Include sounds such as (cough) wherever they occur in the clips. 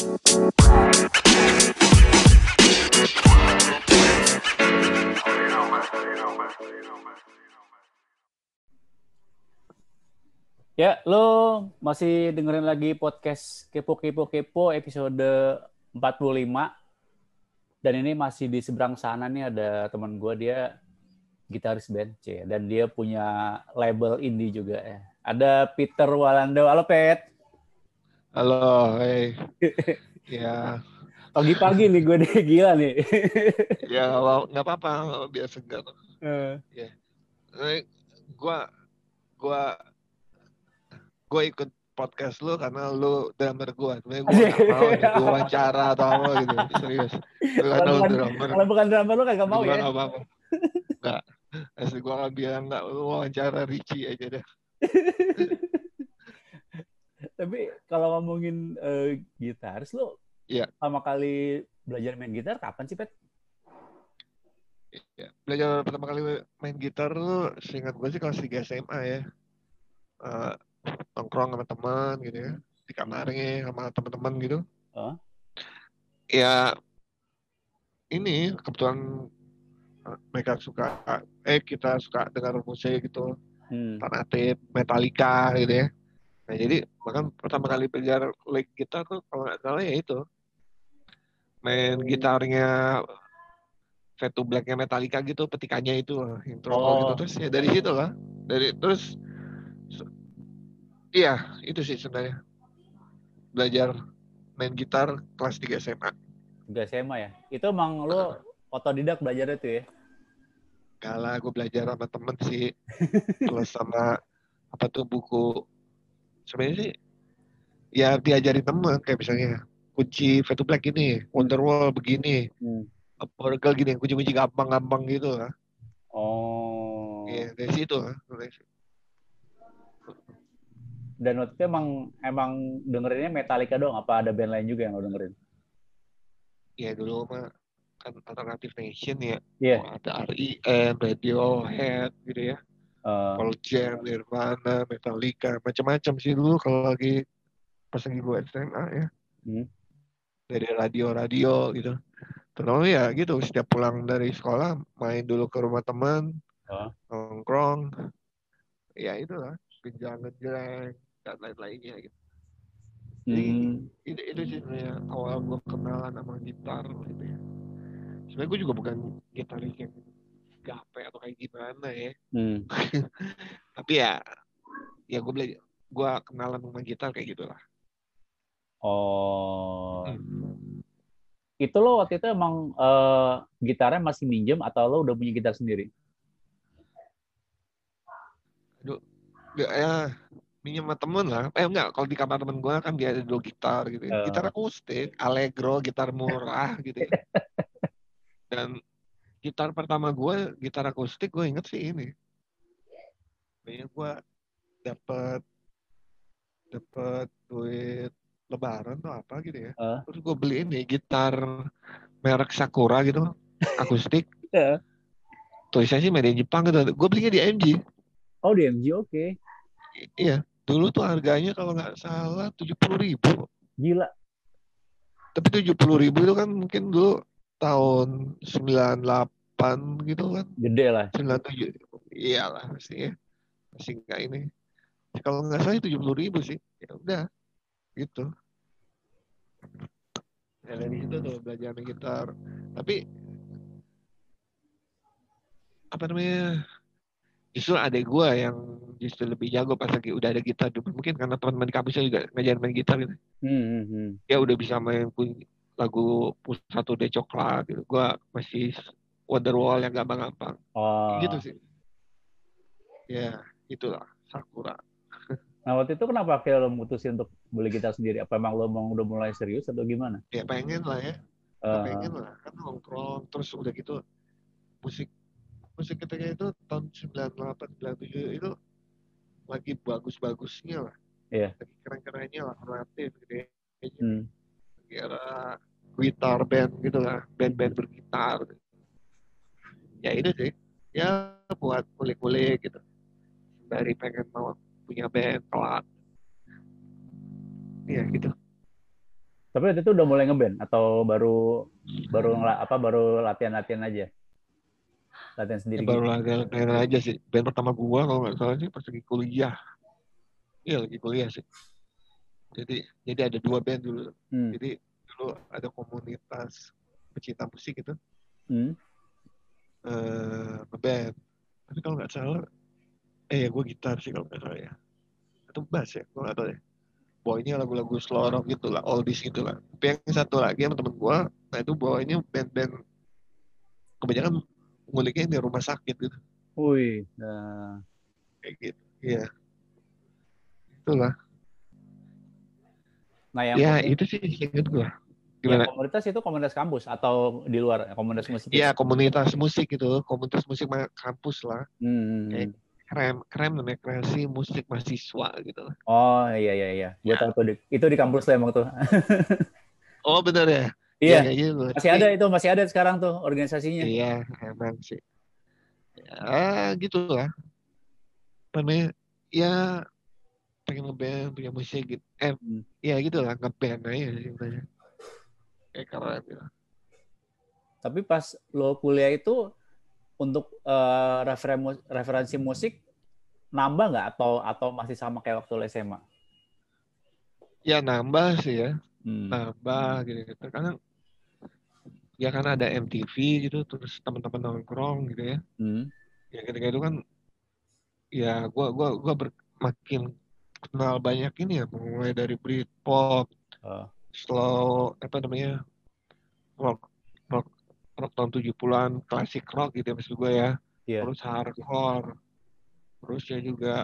Ya, lo masih dengerin lagi podcast Kepo Kepo Kepo episode 45. Dan ini masih di seberang sana nih ada teman gue dia gitaris band C dan dia punya label indie juga ya. Ada Peter Walando. Halo Pet. Halo, hey. (laughs) ya. Pagi-pagi nih gue deh gila nih. (laughs) ya nggak apa-apa, biar segar. Uh. Ya. Gue gua gue ikut podcast lu karena lu drummer gue. Sebenarnya gue mau gue wawancara atau apa gitu. Serius. Kalau bukan, drummer. Kalau bukan drummer lu kagak mau ya? Gak apa-apa. Enggak. Asli gue gak bilang enggak. Lu wawancara Richie aja deh. (laughs) Tapi kalau ngomongin uh, gitaris lu Iya. Pertama kali belajar main gitar kapan sih, Pet? Ya, belajar pertama kali main gitar tuh seingat gue sih kelas 3 SMA ya. Uh, nongkrong sama teman gitu ya di kamarnya sama teman-teman gitu huh? ya ini kebetulan eh, mereka suka eh kita suka dengar musik gitu hmm. fanatik Metallica gitu ya nah jadi bahkan pertama kali belajar lick gitar tuh kalau nggak salah ya itu main gitarnya Fade to Blacknya Metallica gitu petikannya itu intro oh. gitu terus ya dari situ lah dari terus Iya, itu sih sebenarnya. Belajar main gitar kelas 3 SMA. 3 SMA ya? Itu emang lo (clears throat) otodidak belajar itu ya? Kalau gue belajar sama temen sih. (laughs) Terus sama apa tuh buku. Sebenarnya sih ya diajarin temen kayak misalnya kunci Fatu Black ini, Wonderwall begini, hmm. Oracle gini, kunci-kunci gampang-gampang gitu lah. Oh. Iya, dari situ lah. Dan waktu itu emang emang dengerinnya Metallica dong, apa ada band lain juga yang lo dengerin? Ya dulu mah kan alternative nation ya. Iya. Yeah. Oh, ada R.E.M, Radiohead gitu ya. Uh, Pearl Jam, Nirvana, Metallica, macam-macam sih dulu kalau lagi pas lagi gue SMA ya. Hmm. Dari radio-radio gitu. Terus ya gitu, setiap pulang dari sekolah main dulu ke rumah teman, uh. nongkrong. Ya itulah, genjang-genjang dan lain-lainnya gitu. Jadi hmm. itu, itu sih sebenarnya awal gue kenalan sama gitar gitu ya. Sebenarnya gue juga bukan gitaris yang gape atau kayak gimana ya. Hmm. (laughs) Tapi ya, ya gue belajar, gue kenalan sama gitar kayak gitulah. Oh. Hmm. Itu lo waktu itu emang uh, gitarnya masih minjem atau lo udah punya gitar sendiri? Aduh, ya minjem sama temen lah. Eh enggak, kalau di kamar temen gue kan dia ada dua gitar gitu. Uh. Gitar akustik, Allegro, gitar murah gitu. Ya. (laughs) Dan gitar pertama gue, gitar akustik gue inget sih ini. Kayaknya gue dapet dapet duit lebaran atau apa gitu ya. Uh. Terus gue beli ini gitar merek Sakura gitu, (laughs) akustik. uh. Tulisannya sih media Jepang gitu. Gue belinya di MG. Oh di MG oke. Okay. Iya. Dulu tuh harganya kalau nggak salah tujuh puluh ribu. Gila. Tapi tujuh puluh ribu itu kan mungkin dulu tahun sembilan delapan gitu kan. Gede lah. Sembilan tujuh. Iyalah masih ya. Masih nggak ini. Kalau nggak salah tujuh puluh ribu sih. Ya udah. Gitu. Ya dari situ tuh belajar main gitar. Tapi apa namanya justru adek gue yang justru lebih jago pas lagi udah ada gitar mungkin karena teman-teman di kampusnya juga ngajarin main gitar gitu hmm, hmm, hmm. ya udah bisa main lagu satu de coklat gitu gue masih Wonderwall yang gampang-gampang oh. gitu sih ya itulah Sakura (laughs) Nah waktu itu kenapa akhirnya lo mutusin untuk beli gitar sendiri? Apa emang lo mau udah mulai serius atau gimana? Ya pengen lah ya. Uh. Pengen lah. Kan nongkrong terus udah gitu musik musik ketika itu tahun 98 97 itu lagi bagus-bagusnya lah. Iya. Yeah. Lagi keren-kerennya lah kreatif gitu ya. Hmm. Kira gitar band gitu lah, band-band bergitar. Ya itu sih. Ya buat kulik-kulik gitu. Dari pengen mau punya band pelat. Iya gitu. Tapi waktu itu udah mulai ngeband atau baru baru apa baru latihan-latihan aja? Latihan sendiri. Ya, baru gitu. latihan aja sih. Band pertama gua kalau nggak salah sih pas lagi kuliah. Iya lagi kuliah sih. Jadi jadi ada dua band dulu. Hmm. Jadi dulu ada komunitas pecinta musik gitu. Hmm. Uh, ngeband. Tapi kalau nggak salah, eh ya gue gitar sih kalau nggak salah ya. Atau bass ya, gue nggak tahu ya ini lagu-lagu slow rock gitu lah, oldies gitu lah. Tapi yang satu lagi sama temen gue, nah itu ini band-band kebanyakan nguliknya di rumah sakit gitu. Wih, nah. kayak gitu, iya. Itulah. Nah yang ya itu sih inget gue. Gimana? Ya, komunitas itu komunitas kampus atau di luar komunitas musik? Iya komunitas musik gitu, komunitas musik kampus lah. Hmm. Kayak krem krem namanya kreasi musik mahasiswa gitu oh iya iya iya gue ya. tahu tuh itu di kampus lo emang tuh (laughs) oh benar ya iya ya, gitu. masih ada itu masih ada sekarang tuh organisasinya iya emang sih ya gitu lah namanya ya pengen ngeband punya musik gitu eh hmm. ya gitu lah ngeband aja sih sebenarnya kayak keren gitu tapi pas lo kuliah itu untuk uh, referensi musik nambah nggak atau atau masih sama kayak waktu SMA? Ya nambah sih ya, hmm. nambah gitu, gitu. Karena ya kan ada MTV gitu, terus teman-teman nongkrong gitu ya. Hmm. Ya ketika itu kan, ya gua gua gua ber, makin kenal banyak ini ya, mulai dari Britpop, uh. Slow apa namanya rock rock rock tahun 70-an, klasik rock gitu ya maksud gue ya. Yeah. Terus hardcore. Terus ya juga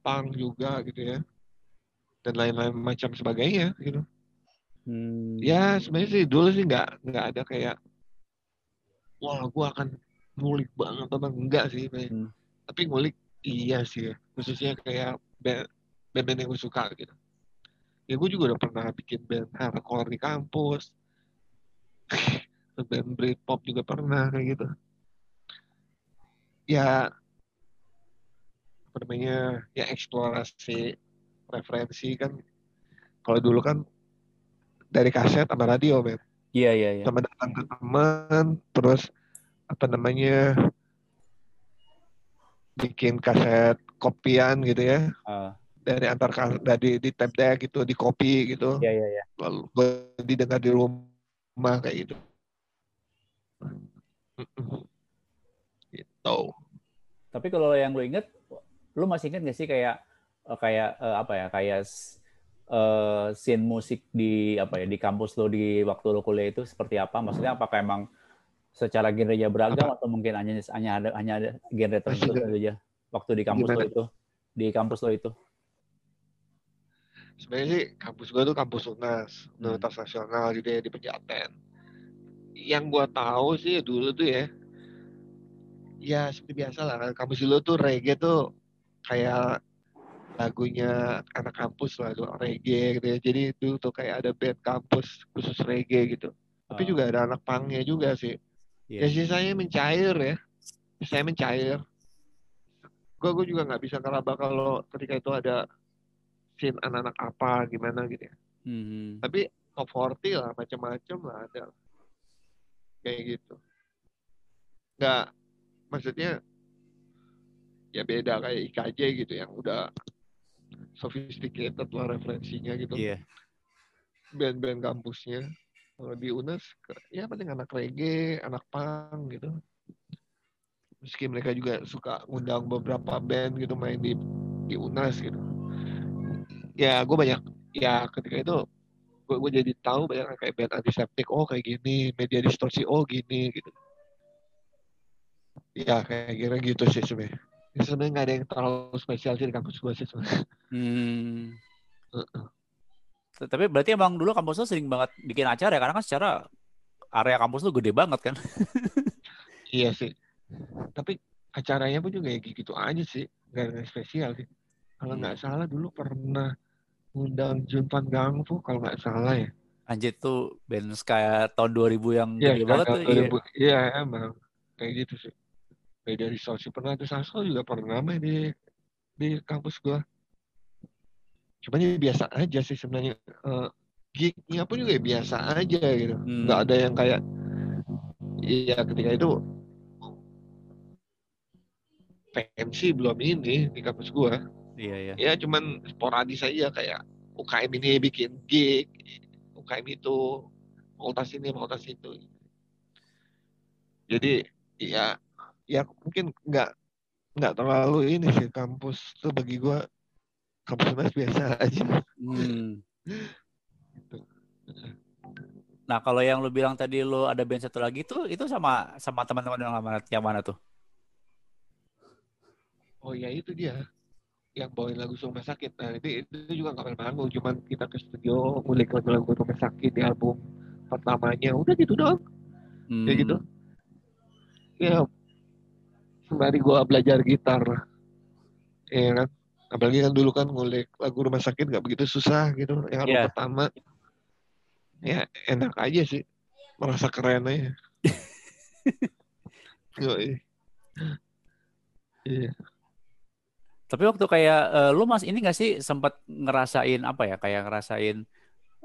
punk juga gitu ya. Dan lain-lain macam sebagainya gitu. Hmm. Ya sebenarnya sih dulu sih nggak nggak ada kayak wah gue akan ngulik banget apa enggak sih hmm. tapi ngulik iya sih ya. khususnya kayak band-band yang gue suka gitu ya gue juga udah pernah bikin band hardcore di kampus. (laughs) Band Britpop juga pernah kayak gitu. Ya apa namanya ya eksplorasi referensi kan. Kalau dulu kan dari kaset sama radio men. Iya iya iya. Sama datang ke teman terus apa namanya bikin kaset kopian gitu ya. Uh. Dari antar dari di tab deck gitu di copy gitu iya iya iya lalu didengar di rumah kayak gitu Gitu. Tapi kalau yang lu inget, lu masih inget gak sih kayak eh, kayak uh, apa ya kayak uh, scene musik di apa ya di kampus lo di waktu lo kuliah itu seperti apa? Maksudnya apakah emang secara genre beragam apa? atau mungkin hanya hanya ada hanya ada genre tertentu saja waktu di kampus Gimana? lo itu di kampus lo itu? Sebenarnya sih kampus gua tuh kampus UNAS, Universitas hmm. Nasional gitu ya di Pejaten yang gua tahu sih dulu tuh ya ya seperti biasa lah kampus dulu tuh reggae tuh kayak lagunya anak kampus lah tuh reggae gitu ya jadi itu tuh kayak ada band kampus khusus reggae gitu tapi oh. juga ada anak pangnya juga sih yeah. ya sisanya mencair ya saya mencair gue gue juga nggak bisa ngeraba kalau ketika itu ada scene anak-anak apa gimana gitu ya. Mm-hmm. tapi top 40 lah macam-macam lah ada kayak gitu. Nggak maksudnya ya beda kayak IKJ gitu yang udah sophisticated lah referensinya gitu. Yeah. band-band kampusnya. Kalau di UNES ya penting anak reggae anak punk gitu. Meski mereka juga suka ngundang beberapa band gitu main di di UNAS gitu ya gue banyak ya ketika itu gue, gue jadi tahu banyak kayak band antiseptik oh kayak gini media distorsi oh gini gitu. Ya kayak kira gitu sih sebenarnya ya, sebenarnya nggak ada yang terlalu spesial sih di kampus gue sih sebenarnya hmm. uh-uh. tapi berarti emang dulu kampus lo sering banget bikin acara ya? Karena kan secara area kampus lo gede banget kan? (laughs) Iya sih. Tapi acaranya pun juga kayak gitu aja sih. Nggak ada yang spesial sih. Kalau nggak hmm. salah dulu pernah undang Junpan Gangfu kalau nggak salah ya. Anjir tuh band kayak tahun 2000 yang ya, gede banget tuh. 2000, iya. iya emang kayak gitu sih. Kayak dari Sosi pernah tuh Sasko juga pernah main di di kampus gua. Cuma ya biasa aja sih sebenarnya. Uh, gignya pun juga biasa aja gitu hmm. nggak ada yang kayak iya ketika itu pensi belum ini di kampus gua iya iya. Ya cuman sporadis aja kayak UKM ini bikin gig UKM itu fakultas ini fakultas itu. Jadi ya ya mungkin nggak nggak terlalu ini sih kampus tuh bagi gua kampus biasa aja. Hmm. (laughs) Nah, kalau yang lu bilang tadi lu ada band satu lagi tuh itu sama sama teman-teman yang mana yang mana tuh? Oh ya itu dia yang bawain lagu rumah sakit. Nah itu, itu juga nggak pernah manggung, cuman kita ke studio ngulik lagu-lagu rumah sakit di album pertamanya. Udah gitu dong. Hmm. Kayak gitu. Ya sembari gua belajar gitar. Ya kan. Apalagi kan dulu kan ngulik lagu rumah sakit nggak begitu susah gitu. Yang album yeah. pertama ya enak aja sih merasa keren aja (laughs) iya tapi waktu kayak uh, lu mas ini gak sih sempat ngerasain apa ya kayak ngerasain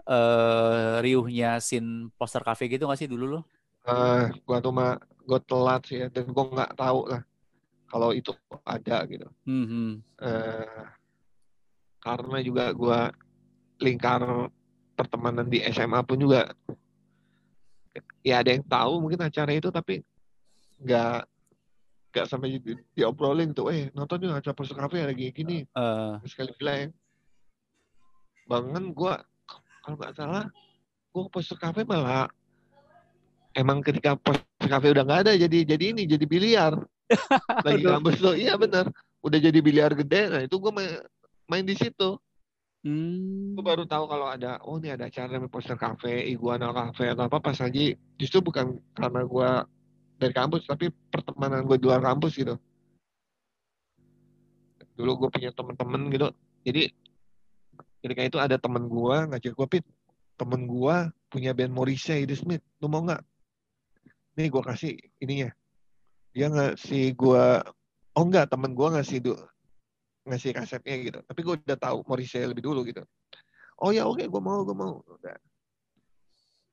uh, riuhnya sin poster cafe gitu gak sih dulu lo? Uh, gua tuh mah gua telat sih ya dan gua nggak tahu lah kalau itu ada gitu. Mm -hmm. uh, karena juga gua lingkar pertemanan di SMA pun juga ya ada yang tahu mungkin acara itu tapi nggak nggak sampai di, diobrolin tuh eh nonton yuk acara poster cafe lagi gini. Uh. sekali bilang bangen gue kalau nggak salah gue ke poster cafe malah emang ketika poster cafe udah nggak ada jadi jadi ini jadi biliar. (laughs) Lagi kampus tuh iya benar udah jadi biliar gede nah itu gue main, main di situ. Hmm. Gue baru tahu kalau ada, oh ini ada acara namanya poster cafe, iguana cafe atau apa pas lagi justru bukan karena gue dari kampus, tapi pertemanan gue di luar kampus gitu. Dulu gue punya temen-temen gitu, jadi ketika itu ada temen gue ngajak gue pit, temen gue punya band Morrissey The Smith, lu mau nggak? Nih gue kasih ininya. Dia ngasih gue, oh enggak temen gue ngasih ngasih kasetnya gitu. Tapi gue udah tahu Morrissey lebih dulu gitu. Oh ya oke okay, gue mau gue mau. Udah.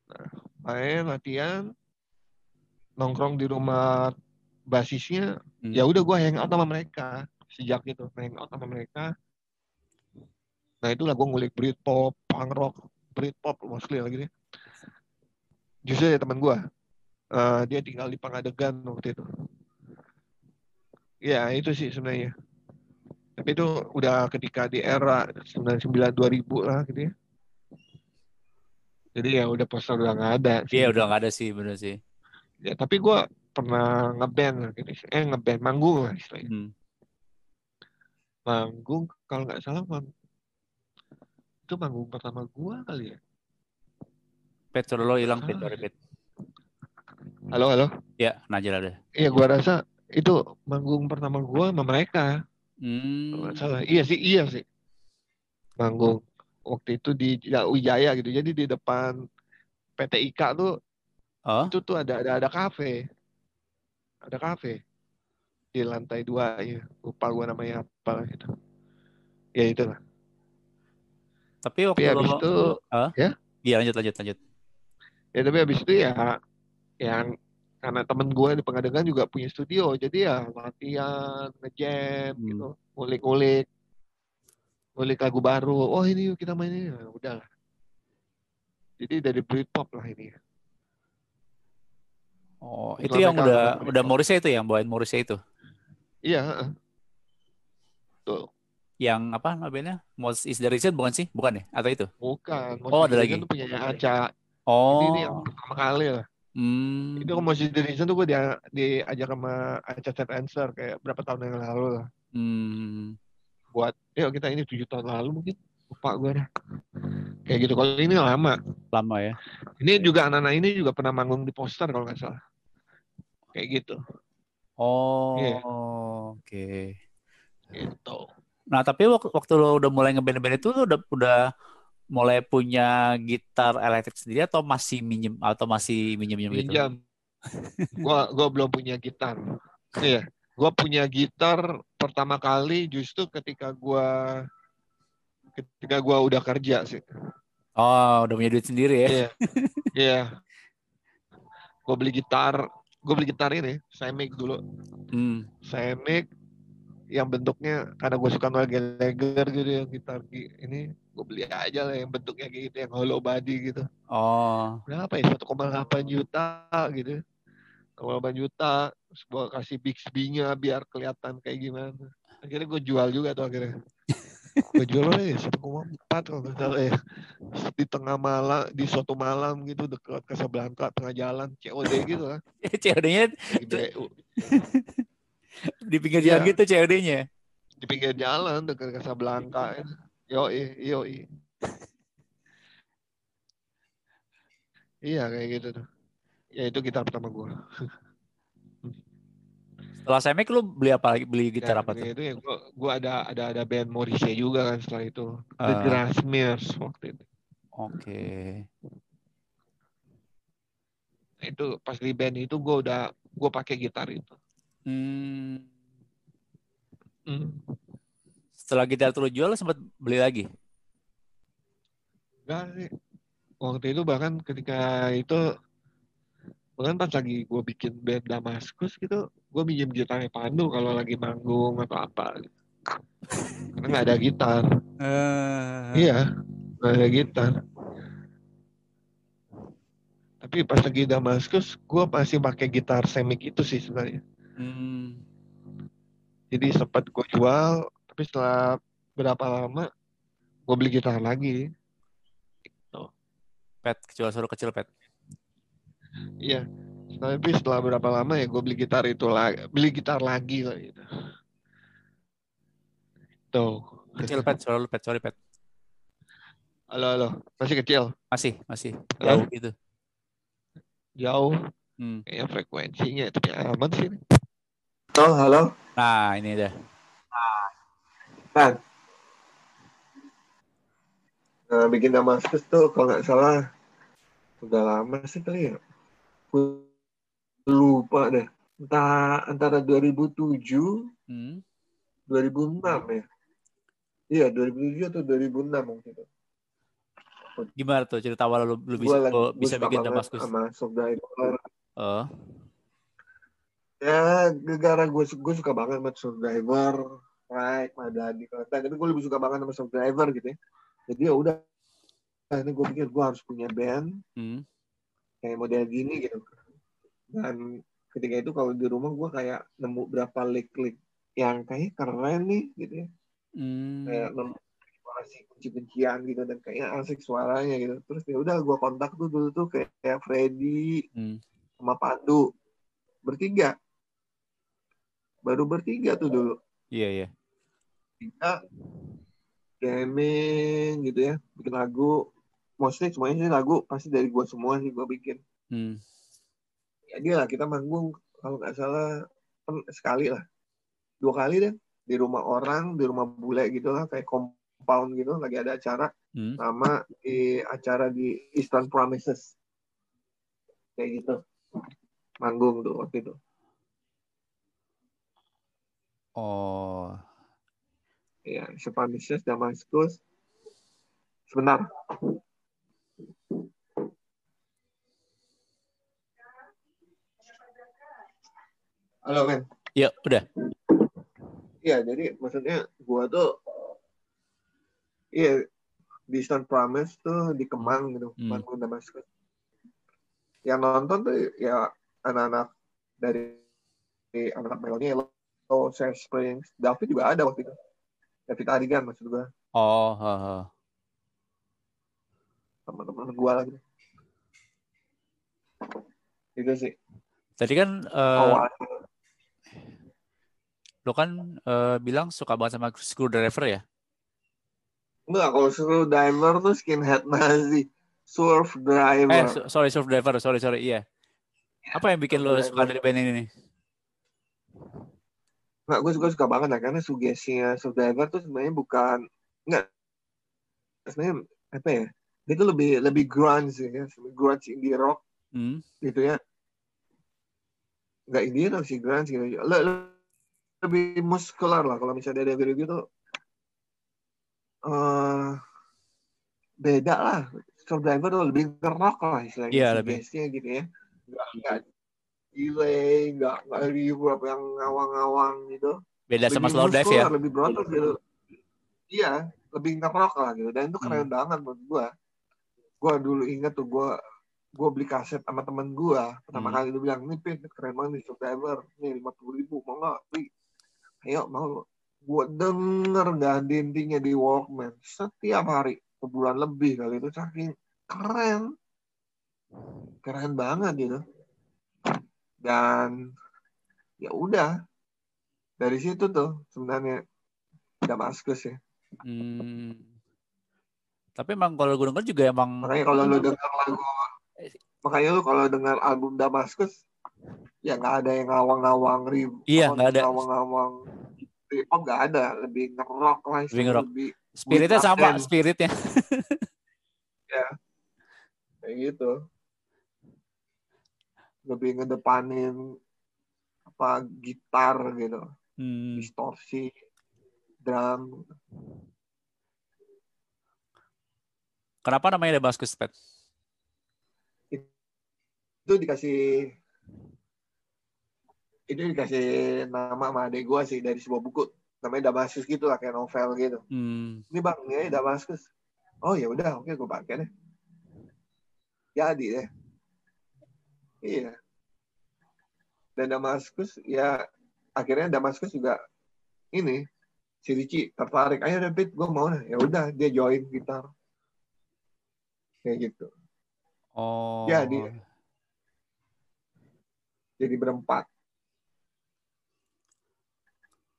Nah, main latihan nongkrong di rumah basisnya hmm. ya udah gue hang out sama mereka. Sejak itu hang out sama mereka. Nah itulah gue ngulik Britpop, punk rock, Britpop mostly lagi deh. Justru ya teman gue, uh, dia tinggal di Pangadegan waktu itu. Ya itu sih sebenarnya. Tapi itu udah ketika di era 99 2000 lah gitu ya. Jadi ya udah poster udah nggak ada. Iya udah nggak ada sih bener sih ya tapi gue pernah ngeband gitu eh ngeband manggung lah istilahnya hmm. manggung kalau nggak salah mang itu manggung pertama gue kali ya Petro lo hilang Pet Pet halo halo ya Najil ada iya gue rasa itu manggung pertama gue sama mereka Hmm. salah. Iya sih, iya sih. Manggung waktu itu di Wijaya gitu. Jadi di depan PT IKA tuh oh? itu tuh ada ada ada kafe. Ada kafe di lantai dua ya. Lupa gue namanya apa gitu. Ya itulah. Tapi waktu tapi habis itu huh? ya? Iya lanjut lanjut lanjut. Ya tapi habis itu ya yang karena temen gue di pengadegan juga punya studio jadi ya latihan ngejam hmm. gitu ngulik-ngulik ngulik lagu baru oh ini yuk kita main ini nah, udah jadi dari Britpop lah ini oh itu yang udah udah Morrissey itu yang bawain Morrissey itu? Iya tuh. Yang apa namanya? Most is the reason bukan sih? Bukan ya? Atau itu? Bukan. Most oh ada lagi. itu punya Aca. Oh ini, ini yang pertama kali lah. Hmm. Itu Commotion Generation tuh gue dia diajak sama Aca Chat Answer kayak berapa tahun yang lalu lah. Hmm. Buat, yuk kita ini tujuh tahun lalu mungkin. Lupa gue dah. Kayak gitu. Kalau ini lama. Lama ya. Ini juga anak-anak ini juga pernah manggung di poster kalau nggak salah. Kayak gitu. Oh, yeah. oke. Okay. Gitu. Nah, tapi waktu lo udah mulai ngeband-band itu lo udah udah mulai punya gitar elektrik sendiri atau masih minjem atau masih minjem minjem gitu? Minjam. gua gua belum punya gitar. Iya, gua punya gitar pertama kali justru ketika gua ketika gua udah kerja sih. Oh, udah punya duit sendiri ya? Iya. Yeah. yeah. Gue beli gitar, gue beli gitar ini, Semic dulu. Hmm. Semic yang bentuknya karena gue suka leger gitu yang gitar ini gue beli aja lah yang bentuknya kayak gitu yang hollow body gitu. Oh. Berapa ya? 1,8 juta gitu. 1,8 juta. Terus gue kasih Bixby-nya biar kelihatan kayak gimana. Akhirnya gue jual juga tuh akhirnya gue jual ya satu koma empat kalau nggak salah ya. Di tengah malam di suatu malam gitu dekat Casablanca tengah jalan COD gitu kan (laughs) COD-nya (laughs) di pinggir jalan ya. gitu COD-nya di pinggir jalan dekat Casablanca yo yo iya kayak gitu tuh. Ya itu gitar pertama gue (laughs) setelah Semek lu beli apa lagi? Beli gitar ya, apa tuh? Itu ya gua, gua ada ada ada band Morrissey juga kan setelah itu. Uh. The ah. Grassmeres waktu itu. Oke. Okay. Nah, itu pas di band itu gua udah gua pakai gitar itu. Hmm. hmm. Setelah gitar lu jual lu sempat beli lagi? Enggak sih. Waktu itu bahkan ketika itu bahkan pas lagi gue bikin band Damaskus gitu gue minjem gitarnya Pandu kalau lagi manggung atau apa gitu. karena nggak ada gitar uh... iya nggak ada gitar tapi pas lagi Damaskus gue masih pakai gitar semik itu sih sebenarnya hmm. jadi sempat gue jual tapi setelah berapa lama gue beli gitar lagi gitu. pet jual suruh kecil pet iya tapi setelah berapa lama ya gue beli gitar itu lagi beli gitar lagi lah gitu. Tuh. Kecil pet. Sorry pet. Sorry pet. Halo halo. Masih kecil? Masih masih. Jauh gitu. Jauh? Hmm. kayaknya frekuensinya tapi aman sih halo halo. Nah ini dah nah. Nah bikin Damaskus tuh kalau nggak salah udah lama sih kali ya lupa deh. Entah antara 2007 hmm. 2006 ya? Iya 2007 atau 2006 mungkin. Gimana tuh cerita awal lu, lu bisa gua, bisa bikin Damaskus sama Survivor oh. Ya gara-gara gue gue suka banget sama Survivor Right, Madani, tapi gue lebih suka banget sama Survivor gitu ya. Jadi ya udah, ini gue pikir gue harus punya band hmm. kayak model gini gitu dan ketika itu kalau di rumah gue kayak nemu berapa lick-lick yang kayak keren nih gitu ya. Hmm. kayak nemu masih kunci-kuncian gitu dan kayaknya asik suaranya gitu. Terus ya udah gue kontak tuh dulu tuh kayak, kayak Freddy hmm. sama Pandu. Bertiga. Baru bertiga tuh dulu. Iya iya. Tiga gaming gitu ya bikin lagu. Mostly semuanya sih lagu pasti dari gue semua sih gue bikin. Hmm dia lah kita manggung kalau nggak salah sekali lah. Dua kali deh di rumah orang di rumah bule gitu lah kayak compound gitu lagi ada acara hmm. sama di acara di Eastern Promises. Kayak gitu. Manggung tuh waktu itu. Oh. Ya Eastern Promises Damaskus. Sebentar Halo, men. Iya, udah. Iya, jadi maksudnya gua tuh iya di Stone Promise tuh di Kemang gitu, hmm. Bandung Damaskus. Yang nonton tuh ya anak-anak dari anak-anak Meloni, Lo, Share Springs, David juga ada waktu itu. David Arigan maksud gua. Oh, ha, ha. Teman-teman gua lagi. Itu sih. Tadi kan uh, Lo kan uh, bilang suka banget sama screwdriver ya? Enggak, kalau screwdriver tuh skinhead nazi. Surf driver. Eh, sorry, surf driver. Sorry, sorry. Iya. Apa yang bikin lo suka dari band ini? Enggak, gue suka suka banget lah karena sugestinya surf driver tuh sebenarnya bukan enggak sebenarnya apa ya? Dia tuh lebih lebih grunge ya, grunge indie rock hmm. gitu ya. Enggak indie rock sih grunge gitu. Lo, lebih muskular lah. Kalau misalnya dari review gitu uh, beda lah. Survivor tuh lebih ngerok lah istilahnya. Yeah, lebih. gitu ya. Nggak nggak delay nggak nggak reward yang ngawang-ngawang gitu. Beda sama slow dive ya? lebih broadcast gitu. Iya lebih ngerok lah gitu. Dan itu keren hmm. banget menurut gua. Gua dulu inget tuh gua gua beli kaset sama temen gua. Pertama hmm. kali dia bilang nih pin keren banget nih Survivor. Nih lima puluh ribu mau nggak? Beli ayo mau gue denger ganti intinya di Walkman. Setiap hari sebulan lebih kali itu saking keren. Keren banget gitu. Dan ya udah. Dari situ tuh sebenarnya Damaskus ya. Hmm. tapi emang kalau gue denger juga emang makanya kalau lu denger lagu makanya lu kalau denger album Damaskus ya nggak ada yang ngawang-ngawang ribu. Iya nggak ada. ngawang-ngawang oh nggak ada lebih ngerok lah lebih ngerok lebih spiritnya sama spiritnya. (laughs) Ya. Kayak gitu. Lebih ngedepanin apa gitar gitu. Hmm. distorsi drum. Kenapa namanya Damascus Pet itu dikasih itu dikasih nama sama adik gue sih dari sebuah buku. Namanya Damaskus gitu lah kayak novel gitu. Hmm. ini bang ini Damaskus. Oh ya udah oke gue pakai deh. Jadi deh. Iya. Dan Damaskus ya akhirnya Damaskus juga ini si Ricci tertarik. Ayo David gue mau nih. Ya udah dia join gitar. Kayak gitu. Oh. Jadi jadi berempat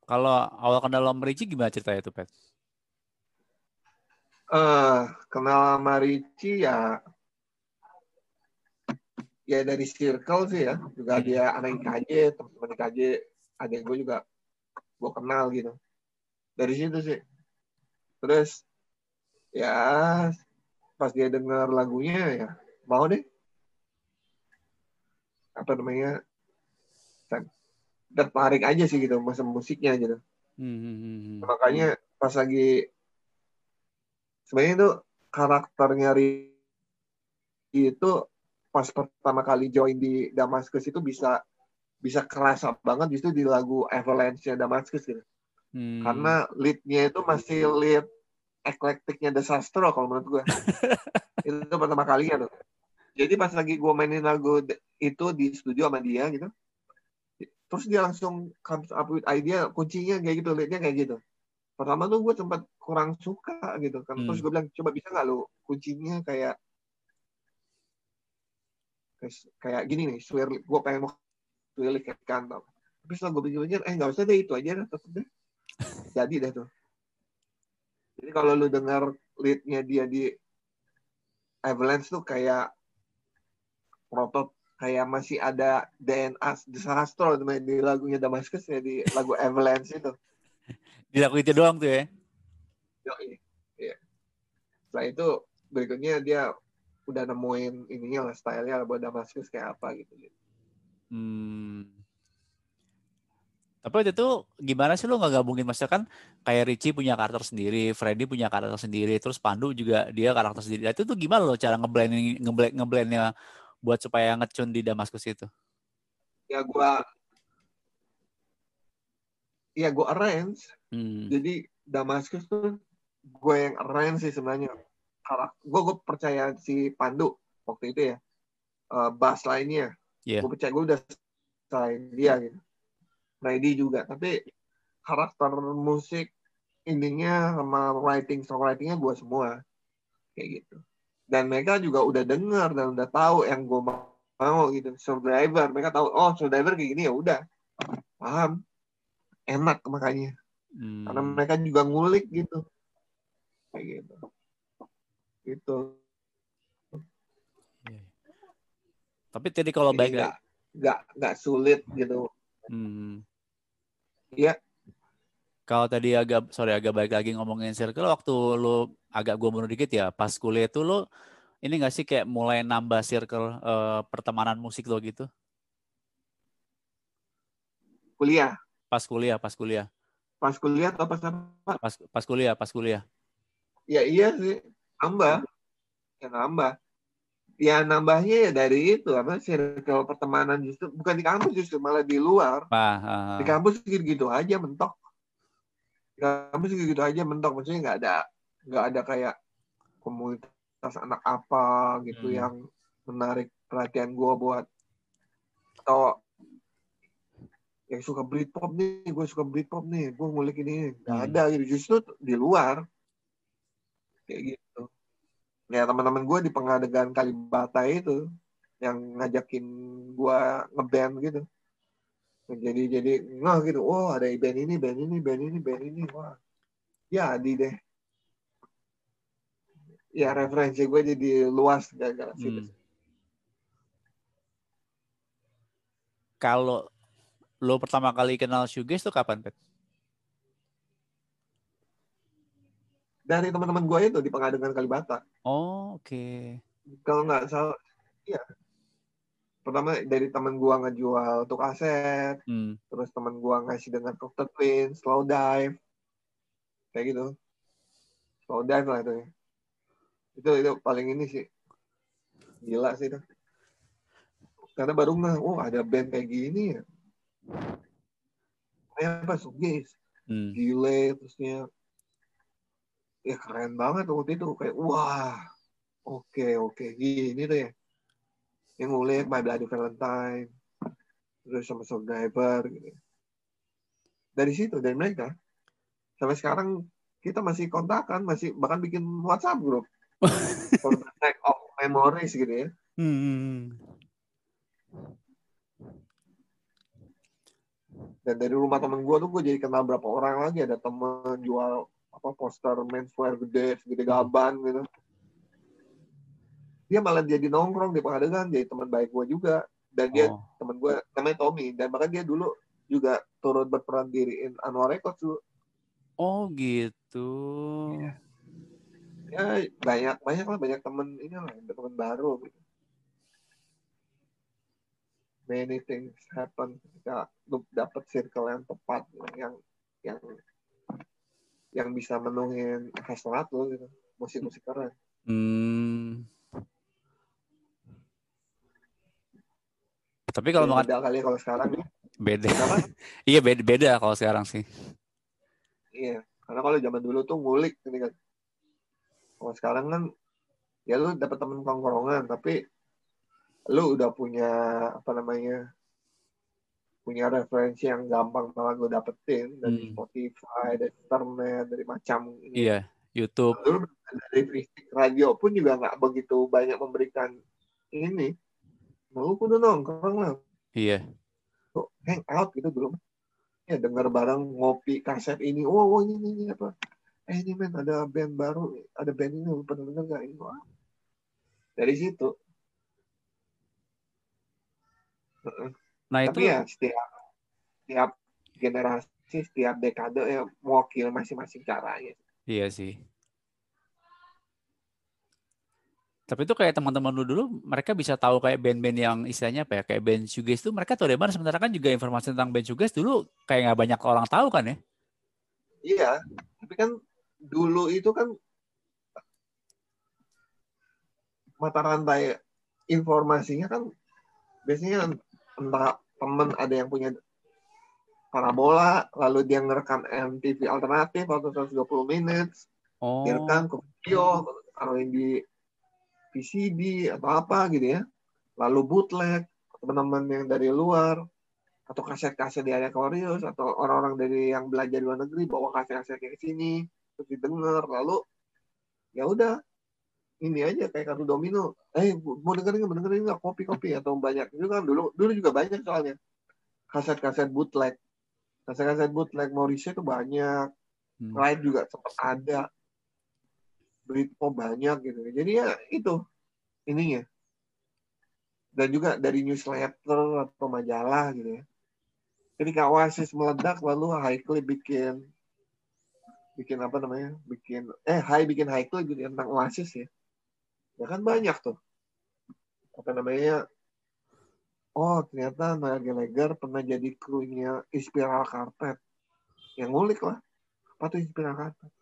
kalau awal kenal sama Ricci gimana ceritanya tuh, Pet? Uh, kenal sama Ricci ya ya dari circle sih ya. Juga hmm. dia anak IKJ, teman-teman IKJ, ada gue juga gue kenal gitu. Dari situ sih. Terus ya pas dia dengar lagunya ya mau deh apa namanya tertarik aja sih gitu masa musiknya gitu. Hmm, hmm, hmm, hmm. Makanya pas lagi sebenarnya itu karakternya itu pas pertama kali join di Damascus itu bisa bisa kerasa banget justru di lagu Avalanche-nya Damascus gitu. Hmm. Karena lead-nya itu masih lead eklektiknya Desastro kalau menurut gue. (laughs) itu pertama kalinya tuh. Jadi pas lagi gue mainin lagu itu di studio sama dia gitu, terus dia langsung comes up with idea kuncinya kayak gitu liatnya kayak gitu. Pertama tuh gue sempat kurang suka gitu kan. Terus hmm. gue bilang coba bisa nggak lo kuncinya kayak kayak gini nih swear gue pengen mau swear kayak kantor tapi setelah gue pikir eh nggak usah deh itu aja deh tetep deh. (laughs) Jadi deh tuh. Jadi kalau lu dengar leadnya dia di Avalanche tuh kayak protot kayak masih ada DNA Desastro di lagunya Damascus ya di lagu Avalanche itu. (laughs) Di lagu itu doang tuh ya? Yo, iya. Setelah itu berikutnya dia udah nemuin ininya lah stylenya buat Damascus kayak apa gitu. Hmm. Tapi waktu itu gimana sih lo nggak gabungin maksudnya kan kayak Richie punya karakter sendiri, Freddy punya karakter sendiri, terus Pandu juga dia karakter sendiri. Nah, itu tuh gimana lo cara ngeblending ngeblend ngeblendnya buat supaya ngecun di Damaskus itu? Ya gua ya gue arrange. Hmm. Jadi Damaskus tuh gue yang arrange sih sebenarnya. Gue gue percaya si Pandu waktu itu ya uh, bass lainnya. Yeah. Gue percaya gue udah selain dia gitu. Ready juga. Tapi karakter musik intinya sama writing songwritingnya gue semua kayak gitu dan mereka juga udah dengar dan udah tahu yang gue mau, mau gitu. Survivor mereka tahu oh survivor kayak gini ya udah. Paham? Enak makanya. Hmm. karena mereka juga ngulik gitu. Kayak gitu. Gitu. Iya. tapi tadi kalau baik nggak nggak sulit gitu. Hmm. ya kalau tadi agak sorry agak baik lagi ngomongin circle waktu lu agak gue mundur dikit ya pas kuliah itu lu ini gak sih kayak mulai nambah circle uh, pertemanan musik lo gitu? Kuliah. Pas kuliah, pas kuliah. Pas kuliah atau pas apa? Pas pas kuliah, pas kuliah. Ya iya sih, tambah. ya nambah ya nambahnya ya dari itu apa circle pertemanan justru bukan di kampus justru malah di luar ah, ah. di kampus gitu, gitu aja mentok di kampus gitu, gitu aja mentok maksudnya nggak ada nggak ada kayak komunitas anak apa gitu hmm. yang menarik perhatian gue buat atau yang suka Britpop nih, gue suka Britpop nih, gue ngulik ini, nggak hmm. ada gitu. Justru di luar kayak gitu. Ya teman-teman gue di pengadegan Kalibata itu yang ngajakin gue ngeband gitu. Jadi jadi nggak gitu, oh ada band ini, band ini, band ini, band ini, wah, ya di deh. Ya referensi gue jadi luas gara-gara hmm. Kalau lo pertama kali kenal shoegaze tuh kapan, Pet? Dari teman-teman gue itu di pengadengan Kalibata. Oh, oke. Okay. Kalau nggak salah, iya. Pertama dari teman gue ngejual untuk aset, hmm. terus teman gue ngasih dengan Cocteau Twin, Slow Dive, kayak gitu. Slow Dive lah itu ya. Itu itu paling ini sih. Gila sih itu. Karena baru nggak, oh ada band kayak gini ya kayak apa Sugis hmm. gile terusnya ya keren banget waktu itu kayak wah oke okay, oke okay. gini tuh ya yang ngulik My Bloody Valentine terus sama Soul Diver gitu dari situ dari mereka sampai sekarang kita masih kontakan masih bahkan bikin WhatsApp grup (laughs) for the sake of memories gitu ya hmm. hmm, hmm. dan dari rumah temen gue tuh gue jadi kenal berapa orang lagi ada temen jual apa poster menswear gede segede gaban gitu dia malah jadi nongkrong di pengadegan jadi teman baik gue juga. Dan dia oh. teman gue namanya Tommy dan bahkan dia dulu juga turut berperan diriin Anwar Records tuh oh gitu. Ya, ya banyak banyak lah banyak temen ini lah teman baru gitu. Many things happen ketika lu dapet circle yang tepat yang yang yang bisa menuhin hasrat lu gitu musik-musik keren. Hmm. Tapi kalau mau beda kali kalau sekarang beda (laughs) iya beda beda kalau sekarang sih iya karena kalau zaman dulu tuh ngulik ini kan kalau sekarang kan ya lu dapet temen tongkrongan tapi lu udah punya apa namanya punya referensi yang gampang banget lu dapetin dari hmm. Spotify, dari internet, dari macam ini. Iya, YouTube. Lalu dari fisik radio pun juga nggak begitu banyak memberikan ini. Mau kudu nongkrong lah. Iya. Tuh, hang out gitu dulu. Ya dengar bareng ngopi kaset ini. Oh, oh ini, ini apa? Eh ini men ada band baru, ada band ini lu pernah dengar nggak ini? Wah. Dari situ Nah Tapi itu ya setiap setiap generasi, setiap dekade ya mewakil masing-masing caranya. Iya sih. Tapi itu kayak teman-teman lu dulu, mereka bisa tahu kayak band-band yang istilahnya apa ya, kayak band shoegaze itu mereka tahu dari mana. Sementara kan juga informasi tentang band shoegaze dulu kayak nggak banyak orang tahu kan ya? Iya, tapi kan dulu itu kan mata rantai informasinya kan biasanya entah temen ada yang punya parabola lalu dia ngerekam MTV alternatif atau 120 minutes oh. dia rekam ke video taruhin di VCD atau apa gitu ya. Lalu bootleg teman-teman yang dari luar atau kaset-kaset di area Koreus atau orang-orang dari yang belajar di luar negeri bawa kaset-kaset ke sini terus didengar. Lalu ya udah ini aja kayak kartu domino. Eh mau dengerin nggak? Dengerin nggak? Kopi kopi atau banyak itu kan dulu dulu juga banyak soalnya. Kaset kaset bootleg. Kaset kaset bootleg Morrissey itu banyak. Hmm. Ride juga sempat ada Britpop banyak gitu. Jadi ya itu ininya. Dan juga dari newsletter atau majalah gitu ya. Ketika Oasis meledak lalu Cliff bikin bikin apa namanya? Bikin eh High bikin Cliff gitu tentang Oasis ya. Ya kan banyak tuh. Apa namanya? Oh ternyata Noel Gallagher pernah jadi krunya Inspiral Carpet. Yang ngulik lah. Apa tuh Inspiral Carpet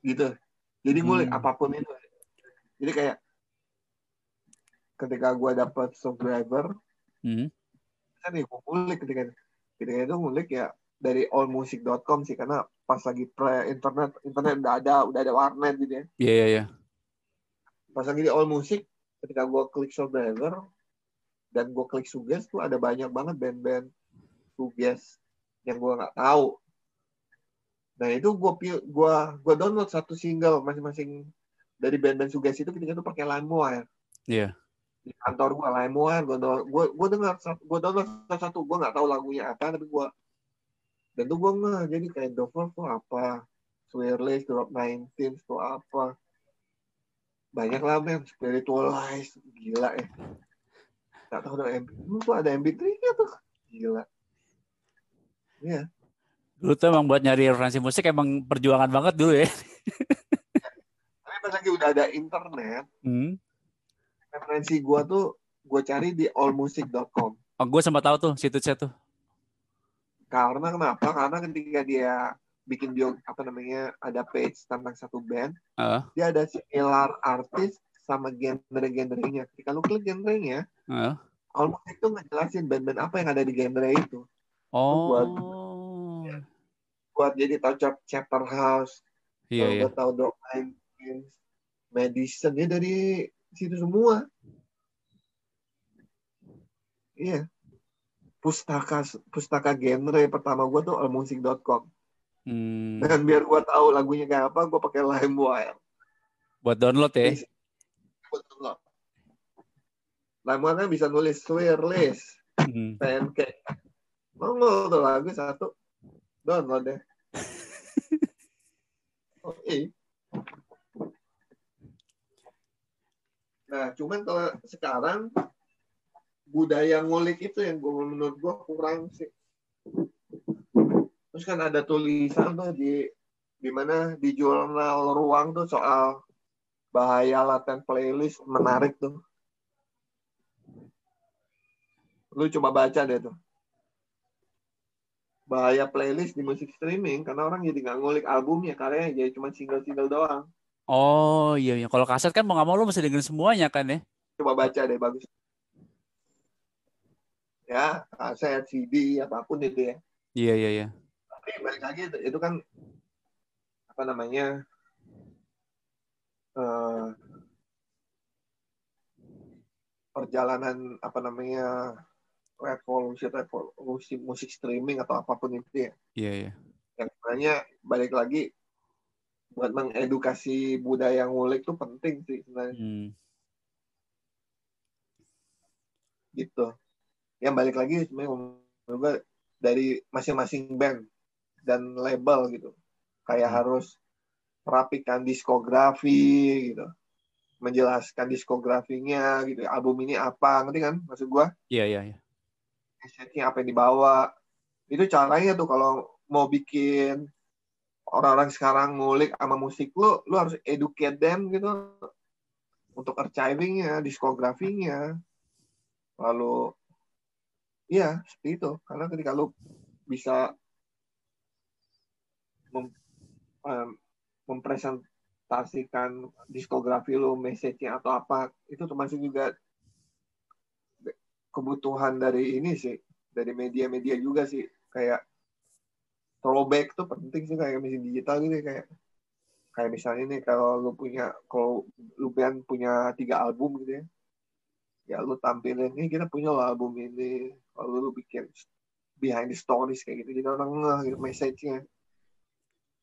gitu jadi ngulik hmm. apa pun itu jadi kayak ketika gue dapet subscriber hmm. kan ya gue ngulik ketika ketika itu ngulik ya dari allmusic.com sih karena pas lagi pre internet internet udah ada udah ada warnet gitu ya iya yeah, iya yeah, yeah. pas lagi di allmusic ketika gue klik subscriber dan gue klik suggest tuh ada banyak banget band-band suggest yang gue nggak tahu nah itu gue gue gue download satu single masing-masing dari band-band suggest itu ketika itu pakai LimeWire iya. Yeah. di kantor gue LimeWire gue gue gue dengar gue download satu satu gue nggak tahu lagunya apa tapi gue dan tuh gue nggak jadi kayak Dover tuh apa Swirless, Drop 19 tuh apa. Banyak lah men spiritualize gila ya. Nggak tahu ada MP lu tuh ada MP3 nya tuh? Gila. Iya Dulu tuh emang buat nyari referensi musik emang perjuangan banget dulu ya. (laughs) Tapi pas lagi udah ada internet, hmm. referensi gua tuh gue cari di allmusic.com. Oh, gue sempat tahu tuh situsnya tuh. Karena kenapa? Karena ketika dia bikin bio apa namanya ada page tentang satu band, uh. dia ada similar artis sama genre-genrenya. Ketika lu klik genrenya, uh. Allmusic tuh ngejelasin band-band apa yang ada di genre itu. Oh. Buat buat jadi tahu chapter house iya, yeah, yeah. tahu dog medicine ya dari situ semua. Iya. Pustaka pustaka genre pertama gue tuh allmusic.com hmm. dan biar gue tahu lagunya kayak apa gue pakai LimeWire. Buat download ya? Buat download. LimeWire kan bisa nulis swear list hmm. pancake. Nongol tuh lagu satu. Download deh oke. Okay. nah cuman kalau sekarang budaya ngulik itu yang gue menurut gue kurang sih. Terus kan ada tulisan tuh di di mana di jurnal ruang tuh soal bahaya laten playlist menarik tuh. Lu coba baca deh tuh bahaya playlist di musik streaming karena orang jadi nggak ngulik albumnya karyanya jadi cuma single-single doang. Oh iya iya kalau kaset kan mau nggak mau lo mesti dengerin semuanya kan ya. Coba baca deh bagus. Ya kaset CD apa pun itu ya. Iya iya iya. Tapi balik lagi itu, itu kan apa namanya uh, perjalanan apa namanya revolusi revolusi musik streaming atau apa pun itu ya. Iya iya. Yang sebenarnya balik lagi buat mengedukasi budaya ngulik tuh penting sih sebenarnya. Hmm. Gitu. Yang balik lagi sebenarnya dari masing-masing band dan label gitu. Kayak hmm. harus merapikan diskografi gitu menjelaskan diskografinya gitu album ini apa ngerti kan maksud gua iya iya iya setnya apa yang dibawa. Itu caranya tuh kalau mau bikin orang-orang sekarang ngulik sama musik lu lu harus educate them gitu. Untuk archivingnya diskografinya. Lalu iya seperti itu. Karena ketika lu bisa mem, um, mempresentasikan diskografi lu message-nya atau apa itu termasuk juga kebutuhan dari ini sih dari media-media juga sih. Kayak throwback tuh penting sih kayak mesin digital gitu kayak kayak misalnya nih kalau lu punya kalau lu band punya tiga album gitu ya ya lu tampilin nih kita punya lo album ini. Kalau lu bikin behind the stories kayak gitu jadi orang ngeh gitu message-nya.